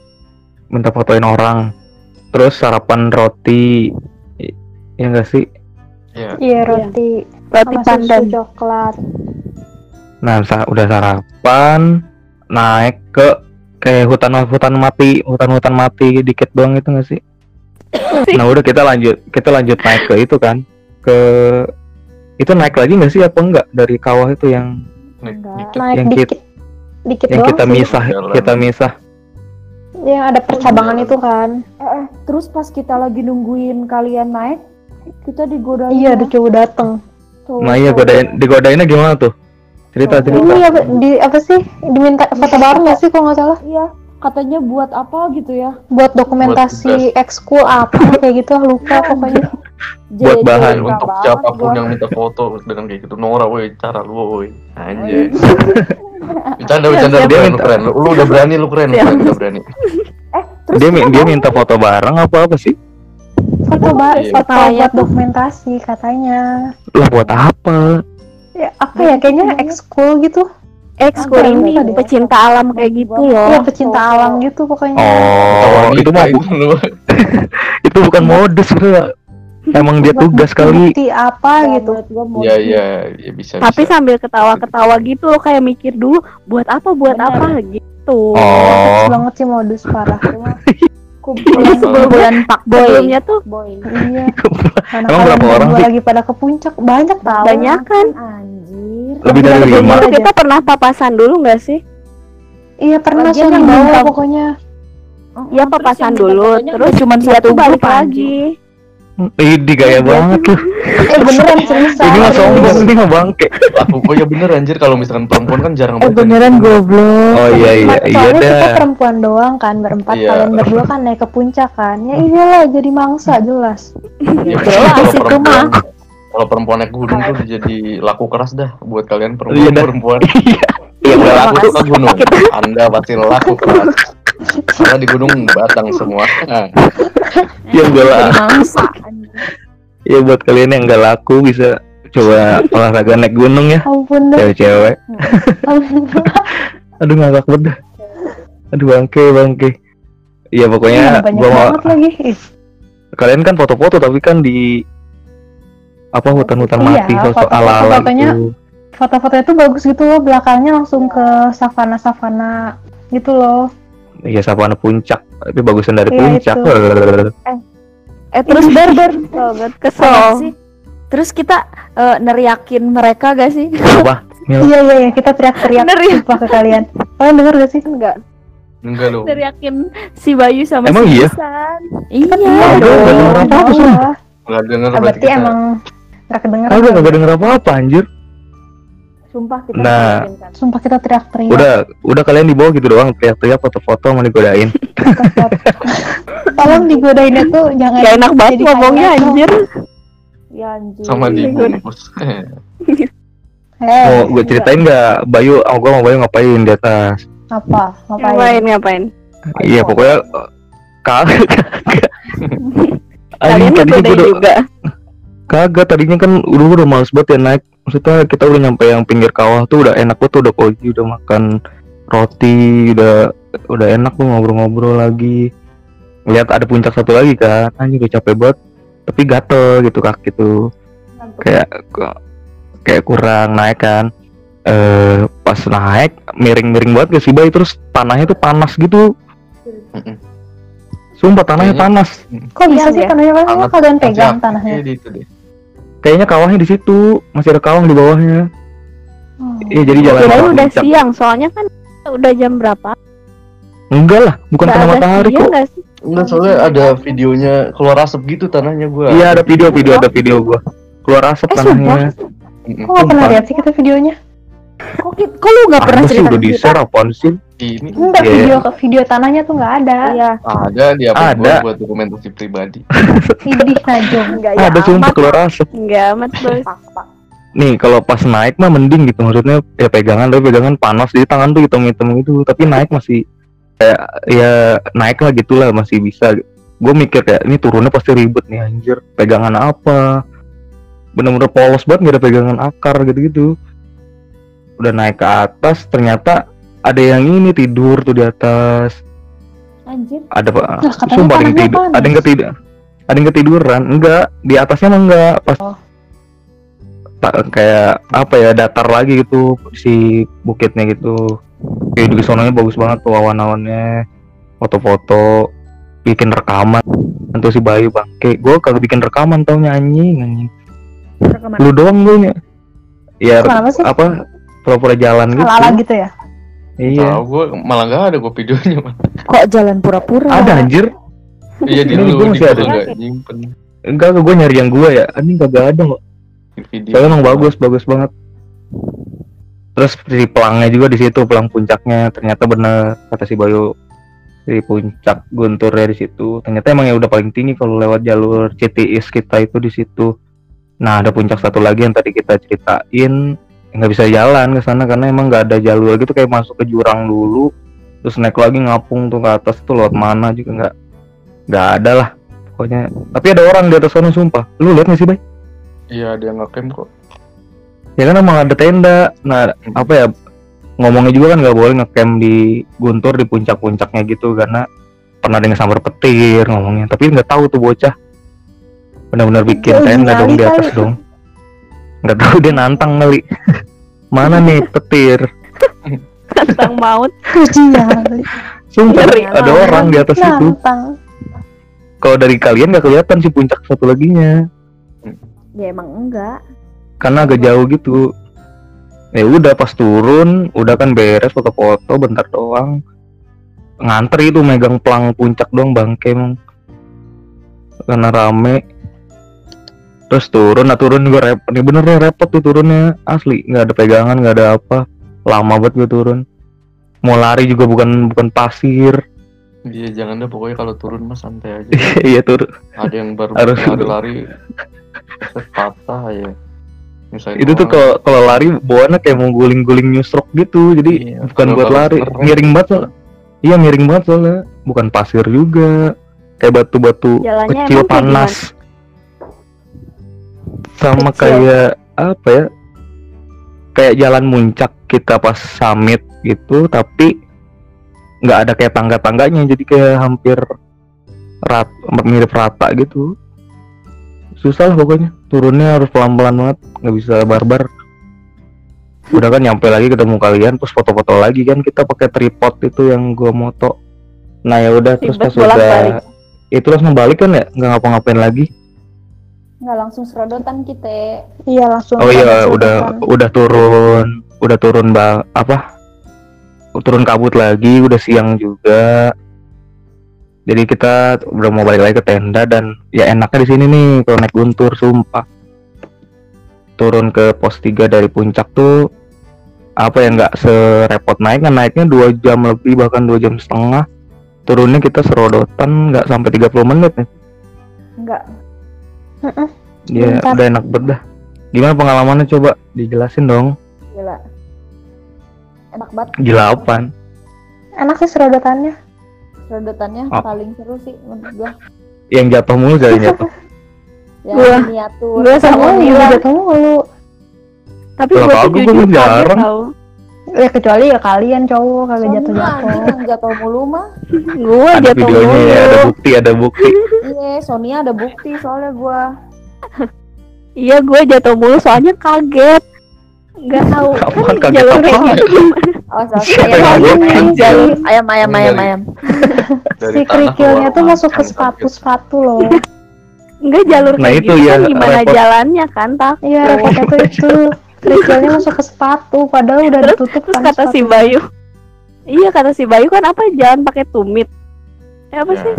minta fotoin orang terus sarapan roti ya enggak sih Iya. Iya roti Roti sama pandan. susu coklat. Nah, sa- udah sarapan, naik ke kayak hutan-hutan mati, hutan-hutan mati dikit doang itu nggak sih? Nah, udah kita lanjut, kita lanjut naik ke itu kan, ke itu naik lagi nggak sih apa enggak dari kawah itu yang Naik Enggak. dikit. Naik Yang dikit. Dikit yang kita sih. misah, Jalan. kita misah. Yang ada percabangan itu kan. Eh, eh, terus pas kita lagi nungguin kalian naik, kita digodain. Iya ada cowok dateng. cowok- Nah, iya godain, digodainnya gimana tuh? Cerita Oh, cerita. Ini apa, di apa sih? Diminta foto bareng nggak sih kalau nggak salah? Iya, katanya buat apa gitu ya? Buat dokumentasi ekskul apa kayak gitu lupa pokoknya. Buat JJ bahan untuk banget siapa pun yang minta foto dengan kayak gitu Nora woi cara lu woi anjay bercanda bercanda lu Dia keren, lu minta- keren lu, lu udah berani lu keren lu udah berani Eh, terus Dia dia minta foto bareng apa apa sih? Foto ba Iya. foto buat dokumentasi katanya. Lah buat apa? Ya apa ya kayaknya ekskul gitu. Ekskul ini pecinta alam kayak gitu loh. Iya pecinta alam gitu pokoknya. Oh, itu mah bu- itu bukan modus sebenarnya. Emang dia tugas kali. Bukti apa gitu. Iya iya ya bisa Tapi bisa. sambil ketawa-ketawa gitu loh kayak mikir dulu buat apa buat apa gitu. Oh, banget sih modus parah. Ini sebelum Pak sebelumnya tuh iya. Mana Emang berapa orang sih? lagi pada ke puncak banyak tau. banyak kan. Anjir. Lebih dari Lebih lima. dari Itu kita pernah papasan dulu nggak sih? Iya pernah sih yang bawa pokoknya. Ya papasan dulu, terus cuma satu tuh balik grup lagi. Ini gaya banget tuh. Eh beneran seriusan. Ini mah sombong, ini mah bangke. Aku oh ya bener anjir kalau misalkan perempuan kan jarang Eh beneran goblok. Oh iya iya iya Soalnya kita perempuan doang kan berempat Iya. kalian berdua kan naik ke puncak kan. Ya iyalah jadi mangsa jelas. Ya, Jelas kalau itu perempuan kalau perempuan naik gunung tuh jadi laku keras dah buat kalian Iya perempuan dah. perempuan Iya udah laku laku. tuh ke gunung anda pasti laku keras karena di gunung batang semua Nah, laku. Mangsa. Ya buat kalian yang gak laku bisa coba olahraga naik gunung ya, cewek-cewek. Aduh ngakak banget dah. Aduh bangke bangke. Iya Iya, pokoknya banyak gua mau banget lagi. Kalian kan foto-foto tapi kan di apa hutan-hutan Iya, mati sosok foto-foto ala-ala fotonya gitu. Foto-foto itu bagus gitu loh, belakangnya langsung ke savana-savana gitu loh. Iya savana puncak, tapi bagusan dari Iya, puncak. Eh terus ber ber kesel. Apa sih? Terus kita eh, neriakin mereka gak sih? Apa? Iya iya iya, kita teriak-teriak sumpah ke kalian. Kalian denger gak sih? Enggak. enggak loh Teriakin si Bayu sama Emang si iya? Iya. Iya. nggak denger berarti berarti emang gak kedengeran. Aku gak denger apa-apa anjir. Sumpah kita Nah. kan. Sumpah kita teriak-teriak. Udah, udah kalian di bawah gitu doang, teriak-teriak foto-foto mau digodain. Tolong digodainnya tuh jangan Gak enak banget ngomongnya dong. anjir. Ya anjir. sama di Iya, bungkus Eh, Mau gue ceritain nggak, Bayu, oh, gue mau Bayu ngapain di atas? apa? Ngapain? Ngapain ngapain? Iya pokoknya kagak. Kalian ngegodain gua udah, juga. Kagak tadinya kan udah udah males banget ya naik. Maksudnya kita udah nyampe yang pinggir kawah tuh udah enak banget tuh udah koji, udah makan roti, udah udah enak tuh ngobrol-ngobrol lagi. Lihat ada puncak satu lagi kan, anjing udah capek banget. Tapi gatel gitu kaki tuh. Kayak kayak kurang naik kan. Eh pas naik miring-miring banget ke sih Bay terus tanahnya tuh panas gitu. Sumpah tanahnya Kayaknya- panas. Kok bisa Iya, sih ya. tanahnya kan Hangat. kalian pegang aktif tanahnya? di itu deh Kayaknya kawahnya di situ, masih ada kawah di bawahnya. Oh. Iya, jadi jalan Kirain ke udah puncak. siang, soalnya kan udah jam berapa? Enggak lah, bukan Nggak kena matahari kok. nggak sih? enggak soalnya ada videonya keluar asap gitu tanahnya gua Iya, ada video, video, ada video gua. Keluar asap Eh, tanahnya. Mm-mm. Kok gak pernah Sumpah. lihat sih kita videonya? Kok, kok lu gak pernah cerita udah di share apaan sih? ini Enggak Iya. video video tanahnya tuh nggak ada. Iya. ada di upload Ada. buat dokumentasi pribadi Idih najong. Enggak ya. ada sumpah keluar asap. Enggak amat bos. Pak, Pak. Nih, kalau pas naik mah mending gitu. Maksudnya ya pegangan, tapi pegangan panas di tangan tuh hitam-hitam gitu. Tapi naik masih kayak ya naik lah gitulah masih bisa. Gue mikir kayak ini turunnya pasti ribet nih anjir. Pegangan apa? Bener-bener polos banget gak ada pegangan akar gitu-gitu. Udah naik ke atas ternyata ada yang ini tidur tuh di atas. Anjir. Ada pak. Katanya Sumpah ada yang tidur. Ada yang ketidur. Ada yang ketiduran. Enggak, di atasnya mah enggak. Pas Oh. tak kayak apa ya datar lagi gitu si bukitnya gitu. Kayak di sononya bagus banget tuh awan-awannya. Foto-foto bikin rekaman. Tentu si Bayu bangke. Gue kagak bikin rekaman taunya anjing anjing. Rekaman. Lu doang gue nya. Ya apa pura-pura jalan gitu. Ala-ala gitu ya? Iya. Tahu gua malah nggak ada gua videonya. Kok jalan pura-pura? Ada anjir. iya di Ini lu masih ada. nggak nyimpen Enggak, gue nyari yang gue ya. Ini kagak ada kok. video Soalnya emang bagus, bagus banget. Terus di pelangnya juga di situ, pelang puncaknya ternyata bener kata si Bayu di puncak guntur di situ. Ternyata emang yang udah paling tinggi kalau lewat jalur CTIS kita itu di situ. Nah ada puncak satu lagi yang tadi kita ceritain nggak bisa jalan ke sana karena emang nggak ada jalur gitu kayak masuk ke jurang dulu terus naik lagi ngapung tuh ke atas tuh lewat mana juga nggak nggak ada lah pokoknya. Tapi ada orang di atas sana sumpah. Lu lihat nggak sih bay? Iya ada yang ngecamp kok. Ya kan emang ada tenda. Nah apa ya ngomongnya juga kan nggak boleh ngecamp di Guntur di puncak-puncaknya gitu karena pernah yang sambar petir ngomongnya. Tapi nggak tahu tuh bocah. Benar-benar bikin tenda dong di atas dong nggak tahu dia nantang kali. Mana nih petir? Tentang maut. Nyali. sumpah Ngeri ada banget. orang di atas itu. Nantang. kalau dari kalian nggak kelihatan sih puncak satu laginya. Ya emang enggak. Karena agak jauh gitu. Ya udah pas turun udah kan beres foto-foto bentar doang. Ngantri itu megang pelang puncak doang bangke emang karena rame terus turun nah turun juga repot nih bener repot tuh turunnya asli. Nggak ada pegangan nggak ada apa. Lama banget gue turun. Mau lari juga bukan bukan pasir. Iya jangan deh pokoknya kalau turun mah santai aja. iya tur Ada yang baru Harus lari-lari set patah ya. Misalnya itu tuh kalau kalau lari bawaannya kayak mau guling-guling nyusrok gitu. Jadi Iya, bukan buat lari keren. miring banget soalnya. Iya miring banget soalnya. Bukan pasir juga. Kayak batu-batu Jalannya kecil panas sama Kecil. kayak apa ya kayak jalan muncak kita pas summit gitu tapi nggak ada kayak tangga-tangganya jadi kayak hampir rat mirip rata gitu. Susah lah pokoknya turunnya harus pelan-pelan banget nggak bisa barbar. Udah kan nyampe lagi ketemu kalian terus foto-foto lagi kan kita pakai tripod itu yang gua moto. Nah ya udah terus pas udah itu langsung balik kan ya nggak ngapa-ngapain lagi nggak langsung serodotan kita. Iya langsung. oh iya langsung udah udah turun udah turun bang apa? Turun kabut lagi udah siang juga. Jadi kita udah mau balik lagi ke tenda dan ya enaknya di sini nih kalau naik guntur sumpah. Turun ke pos 3 dari puncak tuh apa ya nggak serepot naik kan naiknya dua jam lebih bahkan dua jam setengah. Turunnya kita serodotan nggak sampai 30 menit nih. Enggak Bentar. udah enak banget dah. Gimana pengalamannya? Coba dijelasin dong. Gila. Enak banget. Gila apaan? Enak sih serodotannya. serodotannya Oh. paling seru sih menurut gua. Yang jatuh mulu dari jatuh? Ya Gua- miniatur. Gua sama Sama Mila. jatuh mulu. tapi gue tuh aku, gua jujur kaget tau Ya kecuali ya kalian cowok kagak Soalnya jatuh-jatuh. anjing yang jatuh mulu mah. Gue ada jatuh videonya mulu. ya ada bukti ada bukti. Iya Sonia ada bukti soalnya gua. Iya gue jatuh mulu soalnya kaget. Nggak tahu. Apaan kan kaget jalur kayak gitu gimana oh ayam Jalur. ayam ayam ayam ayam. Si kerikilnya tuh masuk ke macan, sepatu-sepatu loh. Enggak jalur Nah, kayak itu gitu ya, kan gimana repot. jalannya kan tak Iya repotnya tuh itu. Kerikilnya masuk ke sepatu padahal udah Terus- ditutup terus kan kata si sepatunya. Bayu. Iya kata si Bayu kan apa jangan pakai tumit. Ya apa Ya. sih?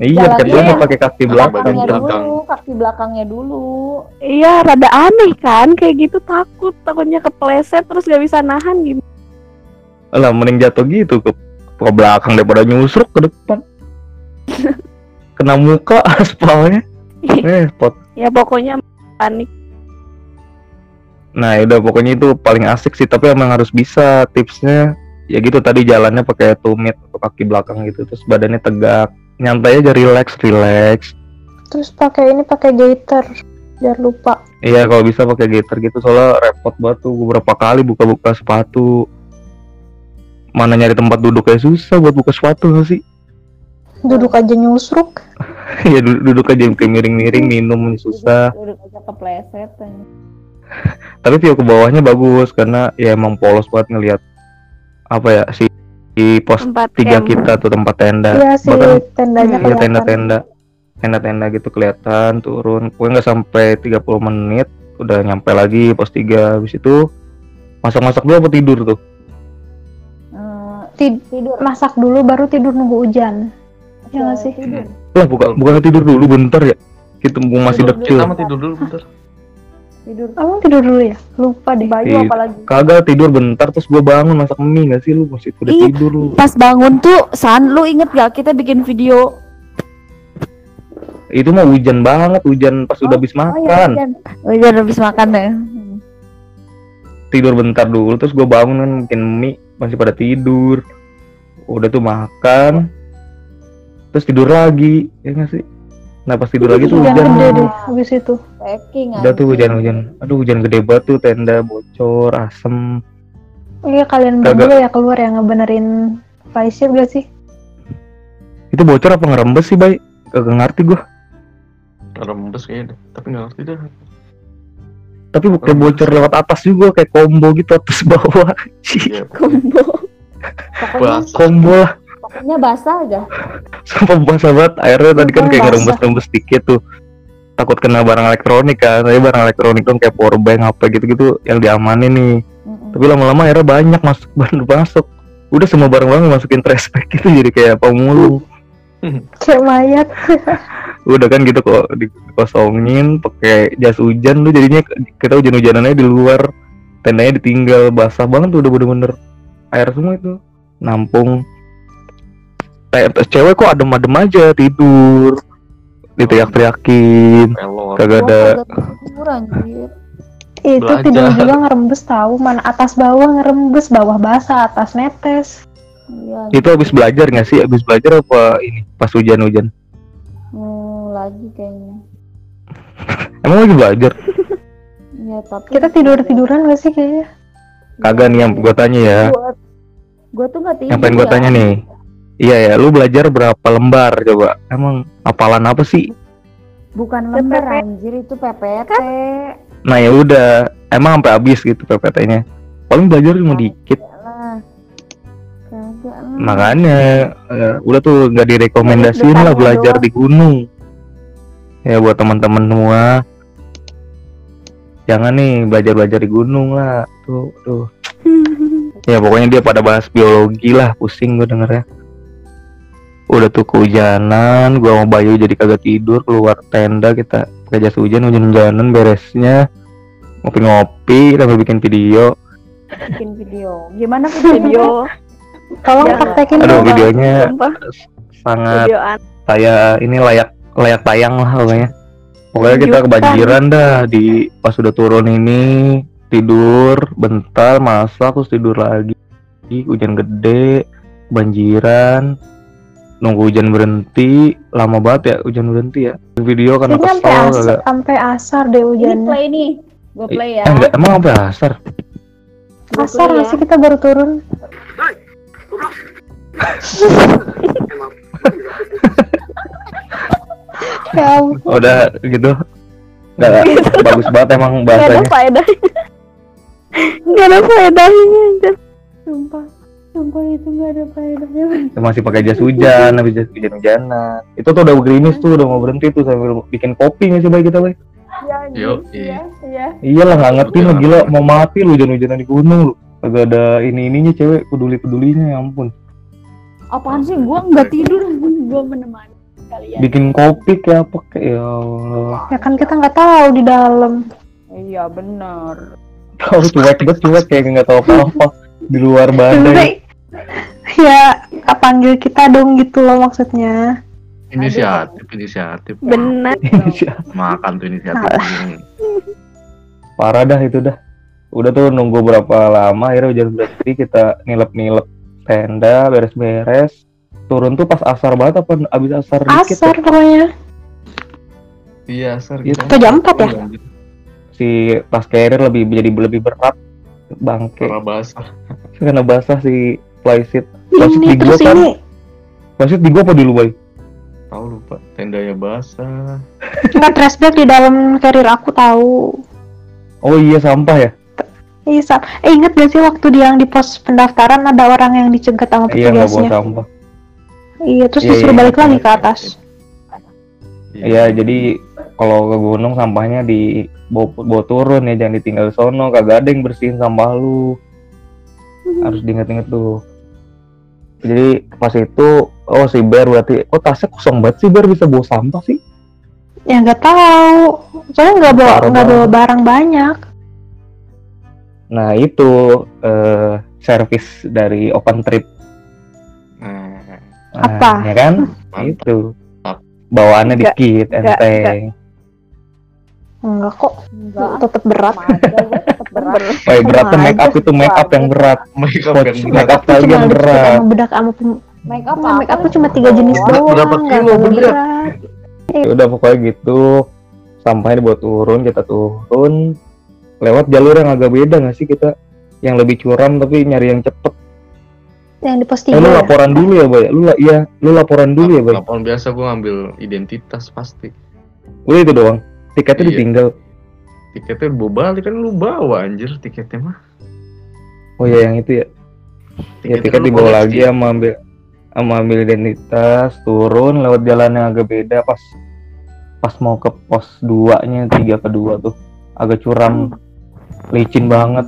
Iya katanya ya. mau pakai kaki belakang. Belakangnya belakang. dulu kaki belakangnya dulu. Iya rada aneh kan kayak gitu takut takutnya kepleset terus gak bisa nahan gitu lah mending jatuh gitu ke ke belakang daripada nyusruk ke depan. Kena muka aspalnya. Eh pot ya pokoknya panik nah udah pokoknya itu paling asik sih tapi emang harus bisa tipsnya ya gitu tadi jalannya pakai tumit atau kaki belakang gitu terus badannya tegak nyantai aja relax relax Terus pakai ini pakai gaiter biar lupa. Iya kalau bisa pakai gaiter gitu soalnya repot banget tuh beberapa kali buka-buka sepatu. Mana nyari tempat duduk kayak susah buat buka sepatu gak sih? Duduk aja nyusruk. ya duduk, duduk aja kayak miring-miring minum susah. udah aja kepleset. Tapi view ke bawahnya bagus karena ya emang polos banget ngelihat apa ya si di pos tempat tiga camp. kita tuh tempat tenda. Iya sih Bahkan tendanya Hmm, ya kelihatan. tenda-tenda tenda-tenda gitu kelihatan turun. Pokoknya nggak sampai 30 menit udah nyampe lagi pos 3 habis itu masak-masak dulu apa tidur tuh? Eh, Tid- tidur masak dulu baru tidur nunggu hujan. Ya nggak sih? tidur Lah bukan bukan tidur dulu bentar ya. Kita masih Tidur dekil. Kita mau tidur dulu bentar. Tidur Kamu tidur dulu ya? Lupa deh. Bayu Iya. apalagi Kagak tidur bentar terus gua bangun masak mie gak sih lu masih udah Ih. tidur lu. pas bangun tuh San lu inget gak kita bikin video Itu mah hujan banget, hujan pas udah habis oh iya makan. hujan. udah habis makan deh Tidur bentar dulu terus gua bangun kan bikin mie masih pada tidur. Udah tuh makan. Terus tidur lagi, ya gak sih? Nah pas tidur lagi tuh Hujan hujan. gede deh habis itu. Packing Udah tuh hujan-hujan. Aduh hujan gede banget tuh tenda bocor, asem. Iya kalian berdua ya keluar ya ngebenerin flysheet gak sih? Itu bocor apa ngerembes sih, Bay? Kagak ngerti gua. rembes kayaknya deh. tapi nggak ngerti dah Tapi kayak bocor lewat atas juga kayak combo gitu atas bawah. Iya, Combo. Pokoknya bahasa combo lah. pokoknya basah aja. Sumpah basah banget airnya tadi kan kayak ngerembes-rembes dikit tuh takut kena barang elektronik kan. Tapi barang elektronik kan kayak power bank apa gitu-gitu yang diamanin nih. Mm-mm. tapi lama-lama airnya banyak masuk baru masuk. Udah semua barang-barang masukin trash bag gitu jadi kayak pemulung Kayak mayat. udah kan gitu kok dikosongin pakai jas hujan tuh jadinya kita hujan-hujanannya di luar. Tendanya ditinggal basah banget tuh udah bener-bener. Air semua itu nampung. Kayak cewek kok adem-adem aja tidur diteriak-teriakin kagak ada tidur. Itu Belajar. tidur juga ngerembes tahu mana atas bawah ngerembes, bawah basah, atas netes. Iya. itu habis belajar nggak sih habis belajar apa ini pas hujan-hujan Hmm, lagi kayaknya. emang lagi belajar Iya, tapi Kita tidur-tiduran gak sih kayaknya? kagak nih yang gue tanya ya Gua, gua tuh gak tidur. yang pengen gue ya. tanya nih iya ya lu belajar berapa lembar coba? Emang hafalan apa sih? Bukan lembar anjir. Itu PPT. nah ya udah. Emang sampai habis gitu PPT-nya paling belajar cuma dikit. Lah. Kagak lah. makanya eh, udah tuh nggak direkomendasiin lah belajar doang. di gunung. Ya buat teman-teman semua. Jangan nih belajar belajar di gunung lah. Tuh tuh. Ya pokoknya dia pada bahas biologi lah. Pusing gue denger ya udah tuh kehujanan gua sama Bayu jadi kagak tidur keluar tenda kita pakai jas hujan hujan-hujanan beresnya. Ngopi-ngopi sambil bikin video. Bikin video. Gimana video? Tolong Ya. praktekin aduh videonya Sumpah, sangat video an- saya ini layak layak tayang lah pokoknya. Pokoknya kita kebanjiran dah di pas udah turun ini tidur bentar masak terus tidur lagi. Hujan gede banjiran nunggu hujan berhenti lama banget ya hujan berhenti ya video karena Kayaknya sampai kesel asar, sampai asar deh Ini hujannya. play nih. Gue play ya. eh, enggak, emang sampai asar Asar play nggak ya. kita baru turun? ya ampun. udah gitu nggak bagus banget emang Gak ada bahasanya faedahnya. Gak ada faedahnya. Sumpah. Sumpah itu gak ada faedahnya. masih pakai jas hujan habis jas hujan hujanan itu tuh udah gerimis tuh udah mau berhenti tuh sambil bikin kopi nggak sih baik kita baik Ya anjir. Yo, Iya, iya. iyalah nggak ngerti lah gila mau mati lu hujan hujanan di gunung lu kagak ada ini ininya cewek peduli pedulinya ya ampun Apaan sih? Gua nggak tidur. Gua menemani kalian. bikin kopi kayak apa kayak ya Allah Ya kan kita nggak tahu di dalam. Iya benar. tahu cuek banget cuek kayak nggak tahu apa apa di luar badai ya panggil kita dong gitu loh maksudnya. inisiatif inisiatif. Benar. makan tuh inisiatif. Ini parah dah itu dah. Udah tuh nunggu berapa lama akhirnya hujan berhenti kita nilep-nilep tenda beres-beres. Turun tuh pas asar banget apa abis asar dikit Asar ya? pokoknya. iya sar Itu Itu jam 4 ya? si tas carrier lebih jadi lebih berat bangke karena basah karena basah si Flysheet Ini di gua kan flysheet di gua apa di lu Bay? tahu lupa tendanya basah nggak trash bag di dalam carrier aku tahu. oh iya sampah ya Iya, Sam. eh inget gak sih waktu dia yang di pos pendaftaran ada orang yang dicegat sama iya nggak bawa petugasnya? sampah Iya, terus Iya, disuruh iya, balik iya. lagi ke atas. iya jadi kalau ke gunung sampahnya di bawa, bawa turun ya jangan ditinggal di sono. Kagak ada yang bersihin sampah lu. Harus diinget-inget tuh. Jadi pas itu oh si Bear berarti oh tasnya kosong banget sih Bear bisa bawa sampah sih? Ya nggak tahu. Soalnya nggak bawa nggak bawa barang banyak. nah itu eh servis dari open trip. Nah Nah, Apa? ya kan? Mantap. Itu. Bawaannya Enggak, dikit enteng Enggak kok. Enggak. Tetap berat. Gua tetep berat. Yang berat tuh make up itu make up yang berat. make up yang make berat up kalian cuma lipstick berat. sama bedak sama Make up make up tuh cuma tiga jenis doang. berapa nggak kilo, bener? berat. Ya udah pokoknya gitu. Sampahnya dibawa turun, kita turun. Lewat jalur yang agak beda nggak sih kita? yang lebih curam tapi nyari yang cepet Yang di pos eh, lu 3 ya? laporan dulu ya boy lu iya lu laporan dulu ya boy Laporan biasa gue ngambil identitas pasti. lu itu doang tiketnya Iya. ditinggal Tiketnya bawa balik kan lu bawa anjir tiketnya mah. oh ya yang itu ya ya Tiketnya tiket lu dibawa lagi sama ambil sama ambil identitas turun lewat jalan yang agak beda pas pas mau ke pos 2 nya tiga ke dua tuh agak curam licin banget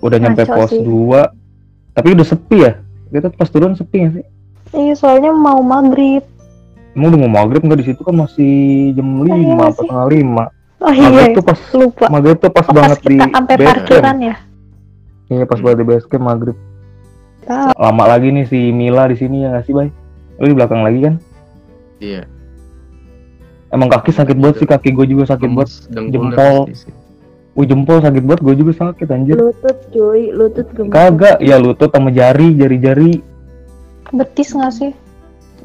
udah nyampe Ngaco pos sih. 2 tapi udah sepi ya kita pas turun sepi nggak sih Iya, soalnya mau maghrib. Emang udah mau maghrib nggak di situ kan masih jam iya lima atau setengah lima Oh iya, maghrib tuh pas lupa. maghrib tuh pas Oh, pas banget di kita sampai base parkiran ya? iya pas banget di base camp maghrib Tahu. lama lagi nih si Mila di sini ya nggak sih bay lu di belakang lagi kan Iya. emang kaki sakit banget sih kaki gue juga sakit banget jempol. Wih jempol sakit banget gue juga sakit anjir Lutut cuy, lutut gemes. kagak ya lutut sama jari jari jari Betis nggak sih?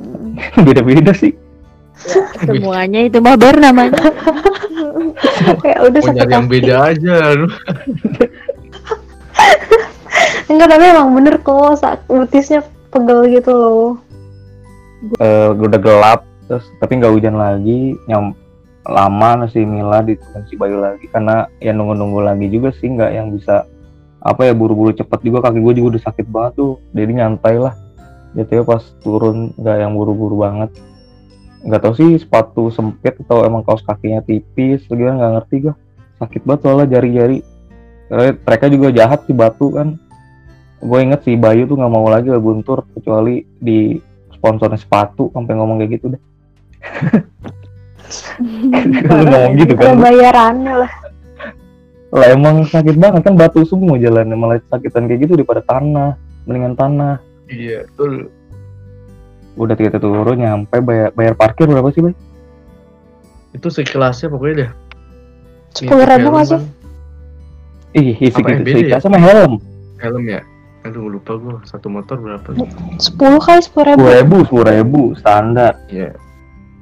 Mm, beda beda. sih Semuanya itu mah ber namanya. Kayak udah Mau satu nyari yang beda aja. Enggak, tapi emang bener kok saat betisnya pegel gitu loh. Eh, udah gelap terus tapi nggak hujan lagi. Nyam lama si Mila di si Bayu lagi. Karena ya nunggu nunggu lagi juga sih nggak yang bisa apa ya buru-buru cepet juga. Kaki gue juga udah sakit banget tuh. Jadi nyantai lah jadi pas turun nggak yang buru-buru banget. Nggak tahu sih sepatu sempit atau emang kaos kakinya tipis lagi nggak ngerti gue sakit banget soalnya jari-jari. Karena mereka juga jahat sih batu kan. Gue inget si Bayu tuh nggak mau lagi lah guntur kecuali di sponsornya sepatu sampai ngomong kayak gitu deh lu ngomong gitu kan bayarannya lah. lah emang sakit banget kan batu semua jalannya. Malah sakitan kayak gitu daripada tanah mendingan tanah Iya, betul. udah kita turun nyampe bayar, bayar parkir berapa sih bay? Itu sekelasnya pokoknya deh. Sepuluh ribu nggak sih? ih isi gitu ya? sama helm Helm ya? Aduh lupa gua satu motor berapa? Sepuluh kali sepuluh ribu. sepuluh ribu sepuluh ribu standar Iya.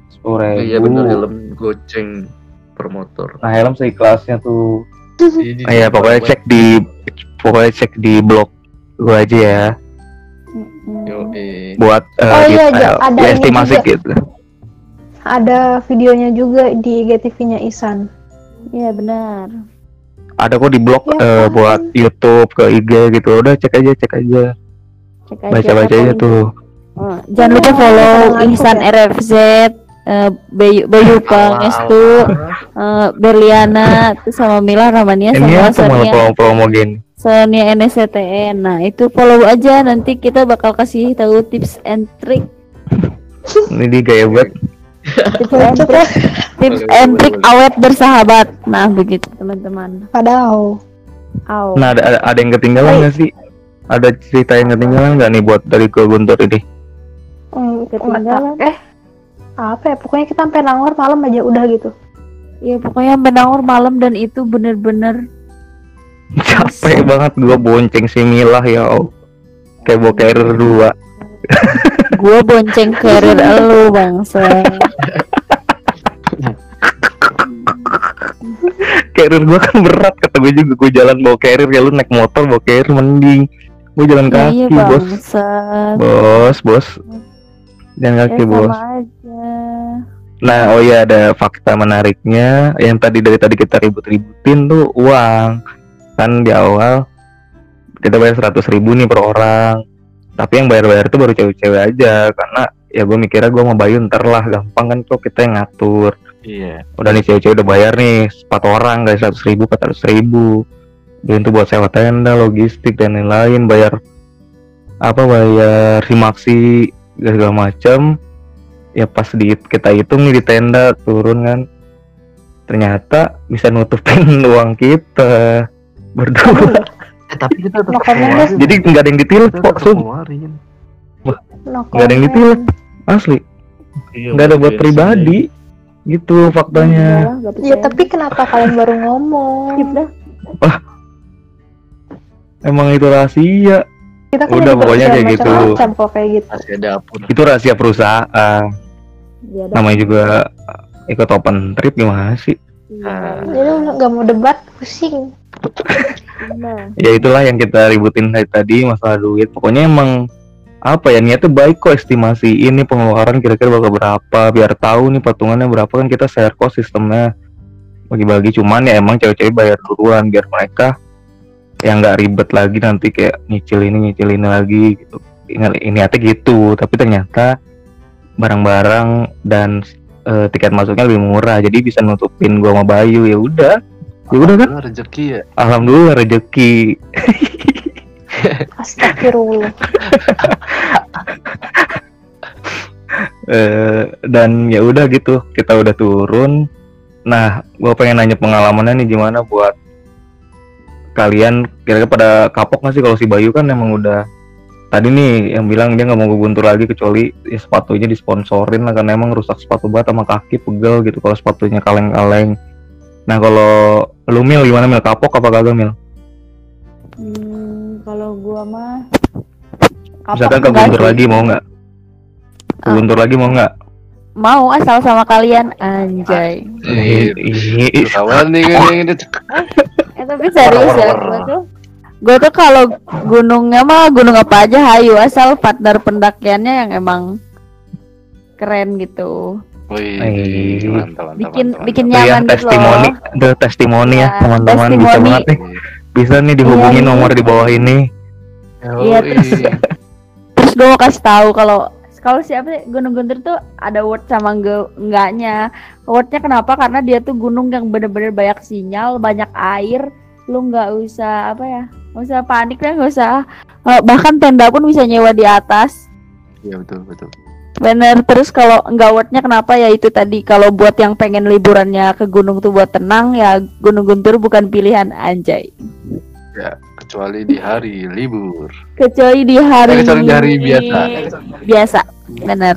sepuluh ribu Iya bener helm goceng per motor. nah helm seikhlasnya tuh Oh iya pokoknya cek di pokoknya cek di blog gua aja ya Yo, eh. buat eh, Oh iya, detail ada ya, ini estimasi juga. gitu Ada videonya juga di IGTV-nya Isan. Iya benar. ada kok di blog Ya kan? buat YouTube ke IG gitu udah cek aja cek aja Cek aja tuh Oh, jangan lupa Oh, follow Ihsan aku ya. RFZ, eh, Bayu Bayu Pangestu, eh, Berliana, terus sama Mila Ramania ini sama apa malah Sonia promo-promo gini Sonia NSCTN. Nah itu follow aja nanti kita bakal kasih tahu tips and trick, ini dia gaya banget tips and trick, tips and trick awet bersahabat. Nah begitu teman-teman. Padahal. Aw. Nah, ada, ada, ada yang ketinggalan nggak sih? Ada cerita yang ketinggalan nggak nih buat dari ke Guntur ini? Hmm, Ketinggalan. Eh, apa ya? Pokoknya kita sampai nangor malam aja udah gitu. Ya pokoknya menangor malam dan itu bener-bener Capek banget gua bonceng si Milah ya bawa carrier dua. gue bonceng karir elu bangsa. Carrier gua kan berat kata gue juga gue jalan bawa carrier ya lu naik motor bawa carrier mending. Gue jalan Ya, kaki iya bos. Bos, bos. Jalan Ya kaki bos. sama aja. Nah, oh iya ada fakta menariknya yang tadi dari tadi kita ribut-ributin tuh uang. Kan di awal kita bayar seratus ribu nih per orang. Tapi yang bayar-bayar itu baru cewek-cewek aja karena ya gue mikirnya gue mau bayar ntar lah gampang kan kok kita yang ngatur. Iya. Udah nih cewek-cewek udah bayar nih empat orang guys seratus ribu, empat ratus ribu. Dan itu buat sewa tenda, logistik dan lain-lain. Bayar apa bayar simaksi segala macam ya pas di kita hitung nih di tenda turun kan ternyata bisa nutupin uang kita berdua Eh, tapi kita tetap No keluarin. jadi nggak ada yang ditilik kok tetap sum keluarin. No Nggak ada yang ditilik. asli Iya, nggak ada buat bensin pribadi gitu faktanya Ya percaya. tapi kenapa kalian baru ngomong? Dah. emang itu rahasia Kita kan Udah, pokoknya kayak gitu. macam-macam kok kayak gitu. deh. Rahasia dapur. itu rahasia perusahaan Ya namanya juga ikut open trip gimana sih Iya, iya. Jadi nggak mau debat, pusing. Nah, ya itulah yang kita ributin dari tadi masalah duit. Pokoknya emang apa ya niatnya baik kok estimasi ini pengeluaran kira-kira bakal berapa biar tahu nih patungannya berapa kan kita share kok sistemnya bagi-bagi. Cuman ya emang cewek-cewek bayar duluan biar mereka yang nggak ribet lagi nanti kayak nyicil ini nyicil ini lagi gitu. Ingat- niatnya gitu tapi ternyata barang-barang dan eh, tiket masuknya lebih murah jadi bisa nutupin gua sama Bayu. Ya udah ya udah kan? Alhamdulillah rezeki ya. alhamdulillah rezeki. Astagfirullah. Eh, dan ya udah gitu kita udah turun. Nah gue pengen nanya pengalamannya nih gimana buat kalian? Kira-kira pada kapok nggak sih kalau si Bayu kan emang udah tadi nih yang bilang dia nggak mau Guntur lagi kecuali ya sepatunya disponsorin lah karena emang rusak sepatu banget sama kaki pegel gitu kalau sepatunya kaleng-kaleng nah kalau lu mil gimana mil kapok apa kagak mil hmm, kalau gua mah misalkan ke Guntur lagi mau nggak ke Ah. Guntur lagi mau nggak Mau asal sama kalian anjay. Ih, Ih, Kawan nih ini ini. Eh tapi serius ya gue tuh Gue tuh kalau gunungnya mah gunung apa aja hayu asal partner pendakiannya yang emang keren gitu. Wih, Ih. mantap, mantap, Bikin mantap, bikin ya nyaman gitu testimoni, loh. the testimoni ya Ya, teman-teman bisa banget nih, bisa nih dihubungi Iya, iya. nomor di bawah ini. Iya, terus- Terus gue mau kasih tahu kalau kalau siapa sih Gunung Guntur tuh ada word sama enggak enggaknya. Wordnya kenapa? Karena dia tuh gunung yang bener-bener banyak sinyal, banyak air. Lu nggak usah apa ya? Nggak usah panik lah, nggak usah. eh, bahkan tenda pun bisa nyewa di atas. Iya betul betul. Bener. Terus kalau enggak wordnya kenapa ya itu tadi kalau buat yang pengen liburannya ke gunung tuh buat tenang ya Gunung Guntur bukan pilihan anjay. Ya, kecuali di hari libur. Kecuali di hari Eh, kecuali di hari biasa. Biasa. Bener.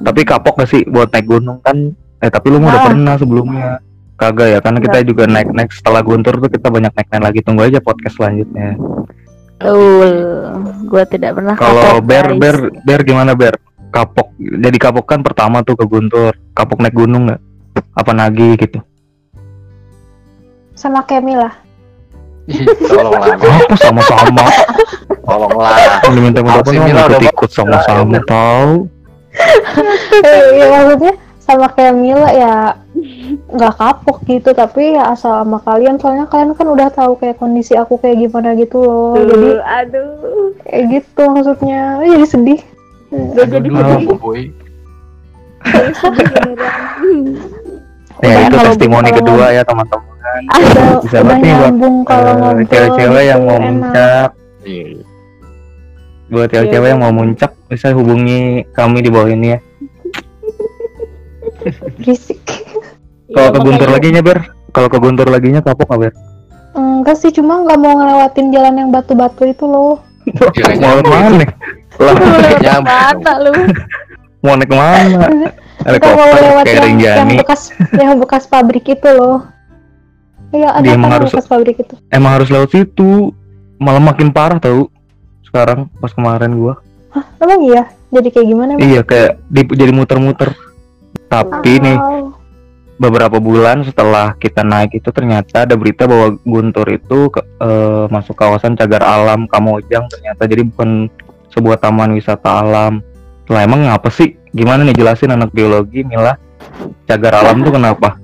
Tapi kapok gak sih buat naik gunung kan? Eh tapi lu mah udah Ah. pernah sebelumnya. Kagak ya, karena kita juga naik-naik setelah Guntur tuh kita banyak naik-naik lagi. Tunggu aja podcast selanjutnya. Betul. Gua tidak pernah Kalau kapok, Ber, guys. Ber, Ber gimana Ber? Kapok. Jadi kapok kan pertama tuh ke Guntur. Kapok naik gunung nggak? Apa nagih gitu? Sama Kemi lah. Tolonglah, Apa sama-sama? tolonglah. Minta Si apa Mila udah ikut sama-sama tahu. Eh, ya maksudnya sama kayak Mila ya nggak kapok gitu tapi ya asal sama kalian soalnya kalian kan udah tahu kayak kondisi aku kayak gimana gitu loh Tuh, jadi aduh. kayak gitu maksudnya Eh, jadi sedih jadi sedih. boy. Ya itu kalau testimoni kedua ya teman-teman. Bisa banget nih buat, nyambung kalau Eh, cewek-cewek yang mau muncak Iya. buat cewek-cewek yang mau muncak bisa hubungi kami di bawah ini ya berisik kalau Iya, ke Guntur lagi nya ber kalau ke Guntur lagi nya kapok nggak ber? Enggak sih cuma nggak mau ngelewatin jalan yang batu-batu itu loh. Mau mana lah. Mata lu. mau naik ke mana? Kita mau lewat yang, yang bekas yang bekas pabrik itu loh. Iya ada Dia emang yang harus- bekas pabrik itu? Emang harus lewat situ. Malah makin parah tau sekarang pas kemarin gua. Emang iya? Jadi kayak gimana Bang? iya kayak di, jadi muter-muter. Tapi nih Oh. Beberapa bulan setelah kita naik itu ternyata ada berita bahwa Guntur itu ke- eh, masuk kawasan cagar alam Kamojang ternyata jadi bukan sebuah taman wisata alam. Lah emang ngapa sih? Gimana nih jelasin anak biologi Mila? Cagar alam tuh kenapa?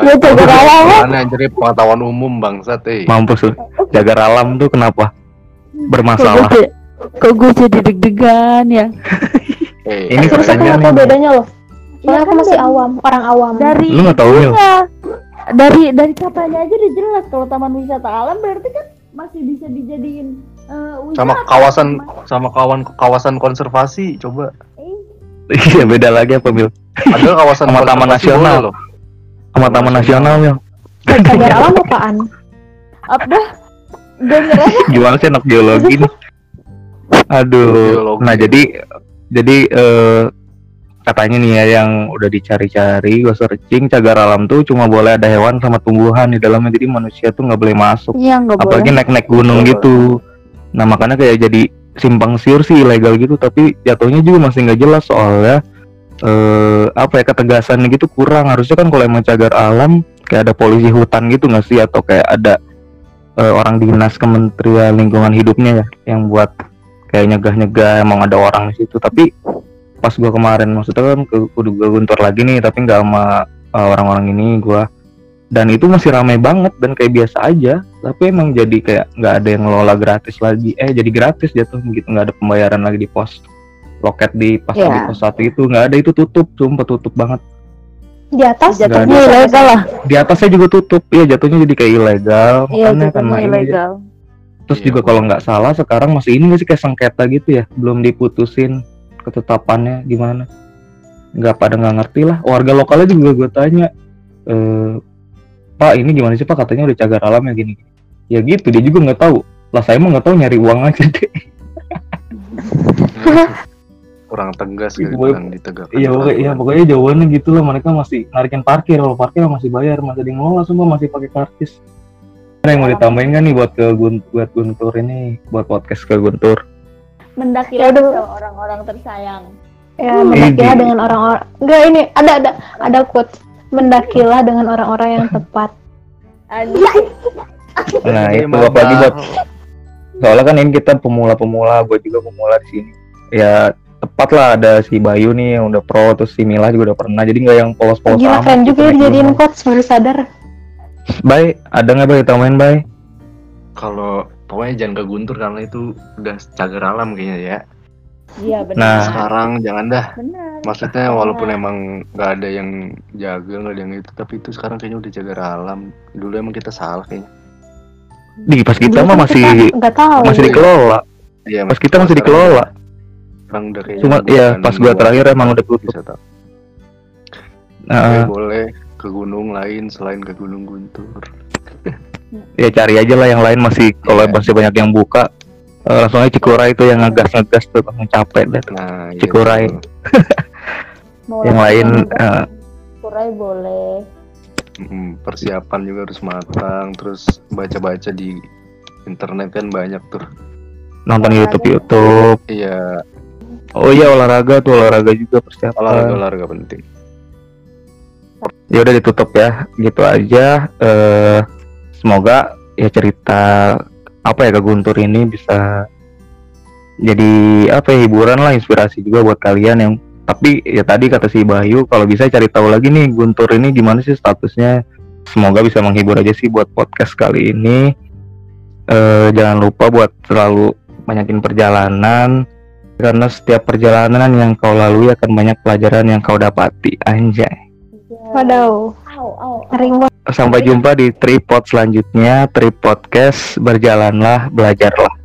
Ya, cagar alam. Mana jadi pengetahuan umum bangsat eh. Mampus lu. Cagar alam tuh kenapa? Bermasalah. kok gue jadi deg-degan ya? Eh, Ini Terus tahu nih. bedanya loh soalnya Iya aku kan, masih dari- awam orang awam Dari Lu nggak tahu Mil? Iya. Dari dari katanya aja udah jelas kalau taman wisata alam berarti kan masih bisa dijadiin eh, sama kawasan sama kawan kawasan konservasi coba. Iya beda lagi apa Mil? Ada kawasan Sama taman nasional. loh. Sama taman nasional Mil. cagar alam apaan Apa. Gimana sih anak biologi nih? Aduh. Nah jadi jadi eh, katanya nih ya yang udah dicari-cari, gue searching cagar alam tuh cuma boleh ada hewan sama tumbuhan di dalamnya. Jadi manusia tuh nggak boleh masuk. Iya nggak boleh. Apalagi naik-naik gunung Betul. gitu. Nah makanya kayak jadi simpang siur sih ilegal gitu. Tapi jatuhnya juga masih nggak jelas soalnya eh apa ya ketegasannya gitu kurang. Harusnya kan kalau emang cagar alam kayak ada polisi hutan gitu nggak sih atau kayak ada eh, orang dinas kementerian lingkungan hidupnya ya yang buat kayak nyegah-nyegah emang ada orang di situ tapi pas gua kemarin maksudnya kan ke kudu gua guntur lagi nih tapi nggak sama eh, orang-orang ini gua. Dan itu masih ramai banget dan kayak biasa aja. Tapi emang jadi kayak nggak ada yang ngelola gratis lagi. Eh jadi gratis jatuh gitu. Nggak ada pembayaran lagi di pos loket di pas Iya. di pos satu itu. Nggak ada itu tutup sumpah tutup banget. Di atas? Jatuhnya ada. ilegal lah. di atasnya juga tutup. Iya jatuhnya jadi kayak ilegal. Makanya karena jatuhnya ini ilegal. terus Iya, juga kalau nggak salah sekarang masih ini nggak sih kayak sengketa gitu ya? Belum diputusin ketetapannya gimana? Nggak pada nggak ngerti lah. Warga lokalnya juga gue tanya eh pak ini gimana sih pak? Katanya udah cagar alam ya gini ya gitu dia juga nggak tahu. Lah saya mah nggak tahu nyari uang aja deh kurang tegas gitu Pokoknya- kurang ditegakkan iya pokoknya iya pokoknya jawabannya gitu lah. Mereka masih narikin parkir. Kalau parkir masih bayar masih di ngelola semua masih pakai kartis ada yang mau ditambahin kan nih buat ke Gun- buat Guntur ini? Buat podcast ke Guntur Mendakilah Ya orang-orang tersayang. ya Hmm. mendakilah dengan orang-orang. Enggak ini ada ada ada quote mendakilah dengan orang-orang yang tepat. Nah itu apalagi buat soalnya kan ini kita pemula-pemula gue juga pemula di sini. Ya tepat lah ada si Bayu nih yang udah pro terus si Mila juga udah pernah. Jadi nggak yang polos-polos gila amat keren gitu juga ya dijadiin quotes baru sadar. Bay ada nggak Bay? Tambahin Bay? Kalau pokoknya jangan ke Guntur karena itu udah cagar alam kayaknya ya. Iya benar. Nah. sekarang jangan dah. Benar. maksudnya walaupun emang nggak ada yang jaga nggak ada yang itu tapi itu sekarang kayaknya udah cagar alam. Dulu emang kita salah kayaknya. Di pas kita Dulu mah masih kita nggak tahu. masih dikelola. Iya pas kita masih dikelola. sekarang udah kayaknya Cuma, kan pas gua terakhir emang udah tutup. bisa tahu. Nah, Boleh, boleh ke gunung lain selain ke Gunung Guntur ya cari aja lah yang lain masih kalau Iya. masih banyak yang buka eh, langsung aja Cikuray itu yang ngegas ngegas tuh langsung capek deh tuh. nah iya, Cikuray. betul. Mau yang lain eh, Kurai boleh. Mm, persiapan juga harus matang terus baca-baca di internet kan banyak tuh nonton YouTube YouTube iya oh iya olahraga tuh olahraga juga persiapan olahraga olahraga penting ya udah ditutup ya gitu aja eh semoga ya cerita apa ya ke Guntur ini bisa jadi apa ya hiburan lah inspirasi juga buat kalian yang tapi ya tadi kata si Bayu kalau bisa cari tahu lagi nih Guntur ini gimana sih statusnya? Semoga bisa menghibur aja sih buat podcast kali ini. Eh jangan lupa buat selalu banyakin perjalanan karena setiap perjalanan yang kau lalui akan banyak pelajaran yang kau dapati. Anjay. Waduh, Sampai jumpa di tripod selanjutnya, tripodcast berjalanlah, belajarlah.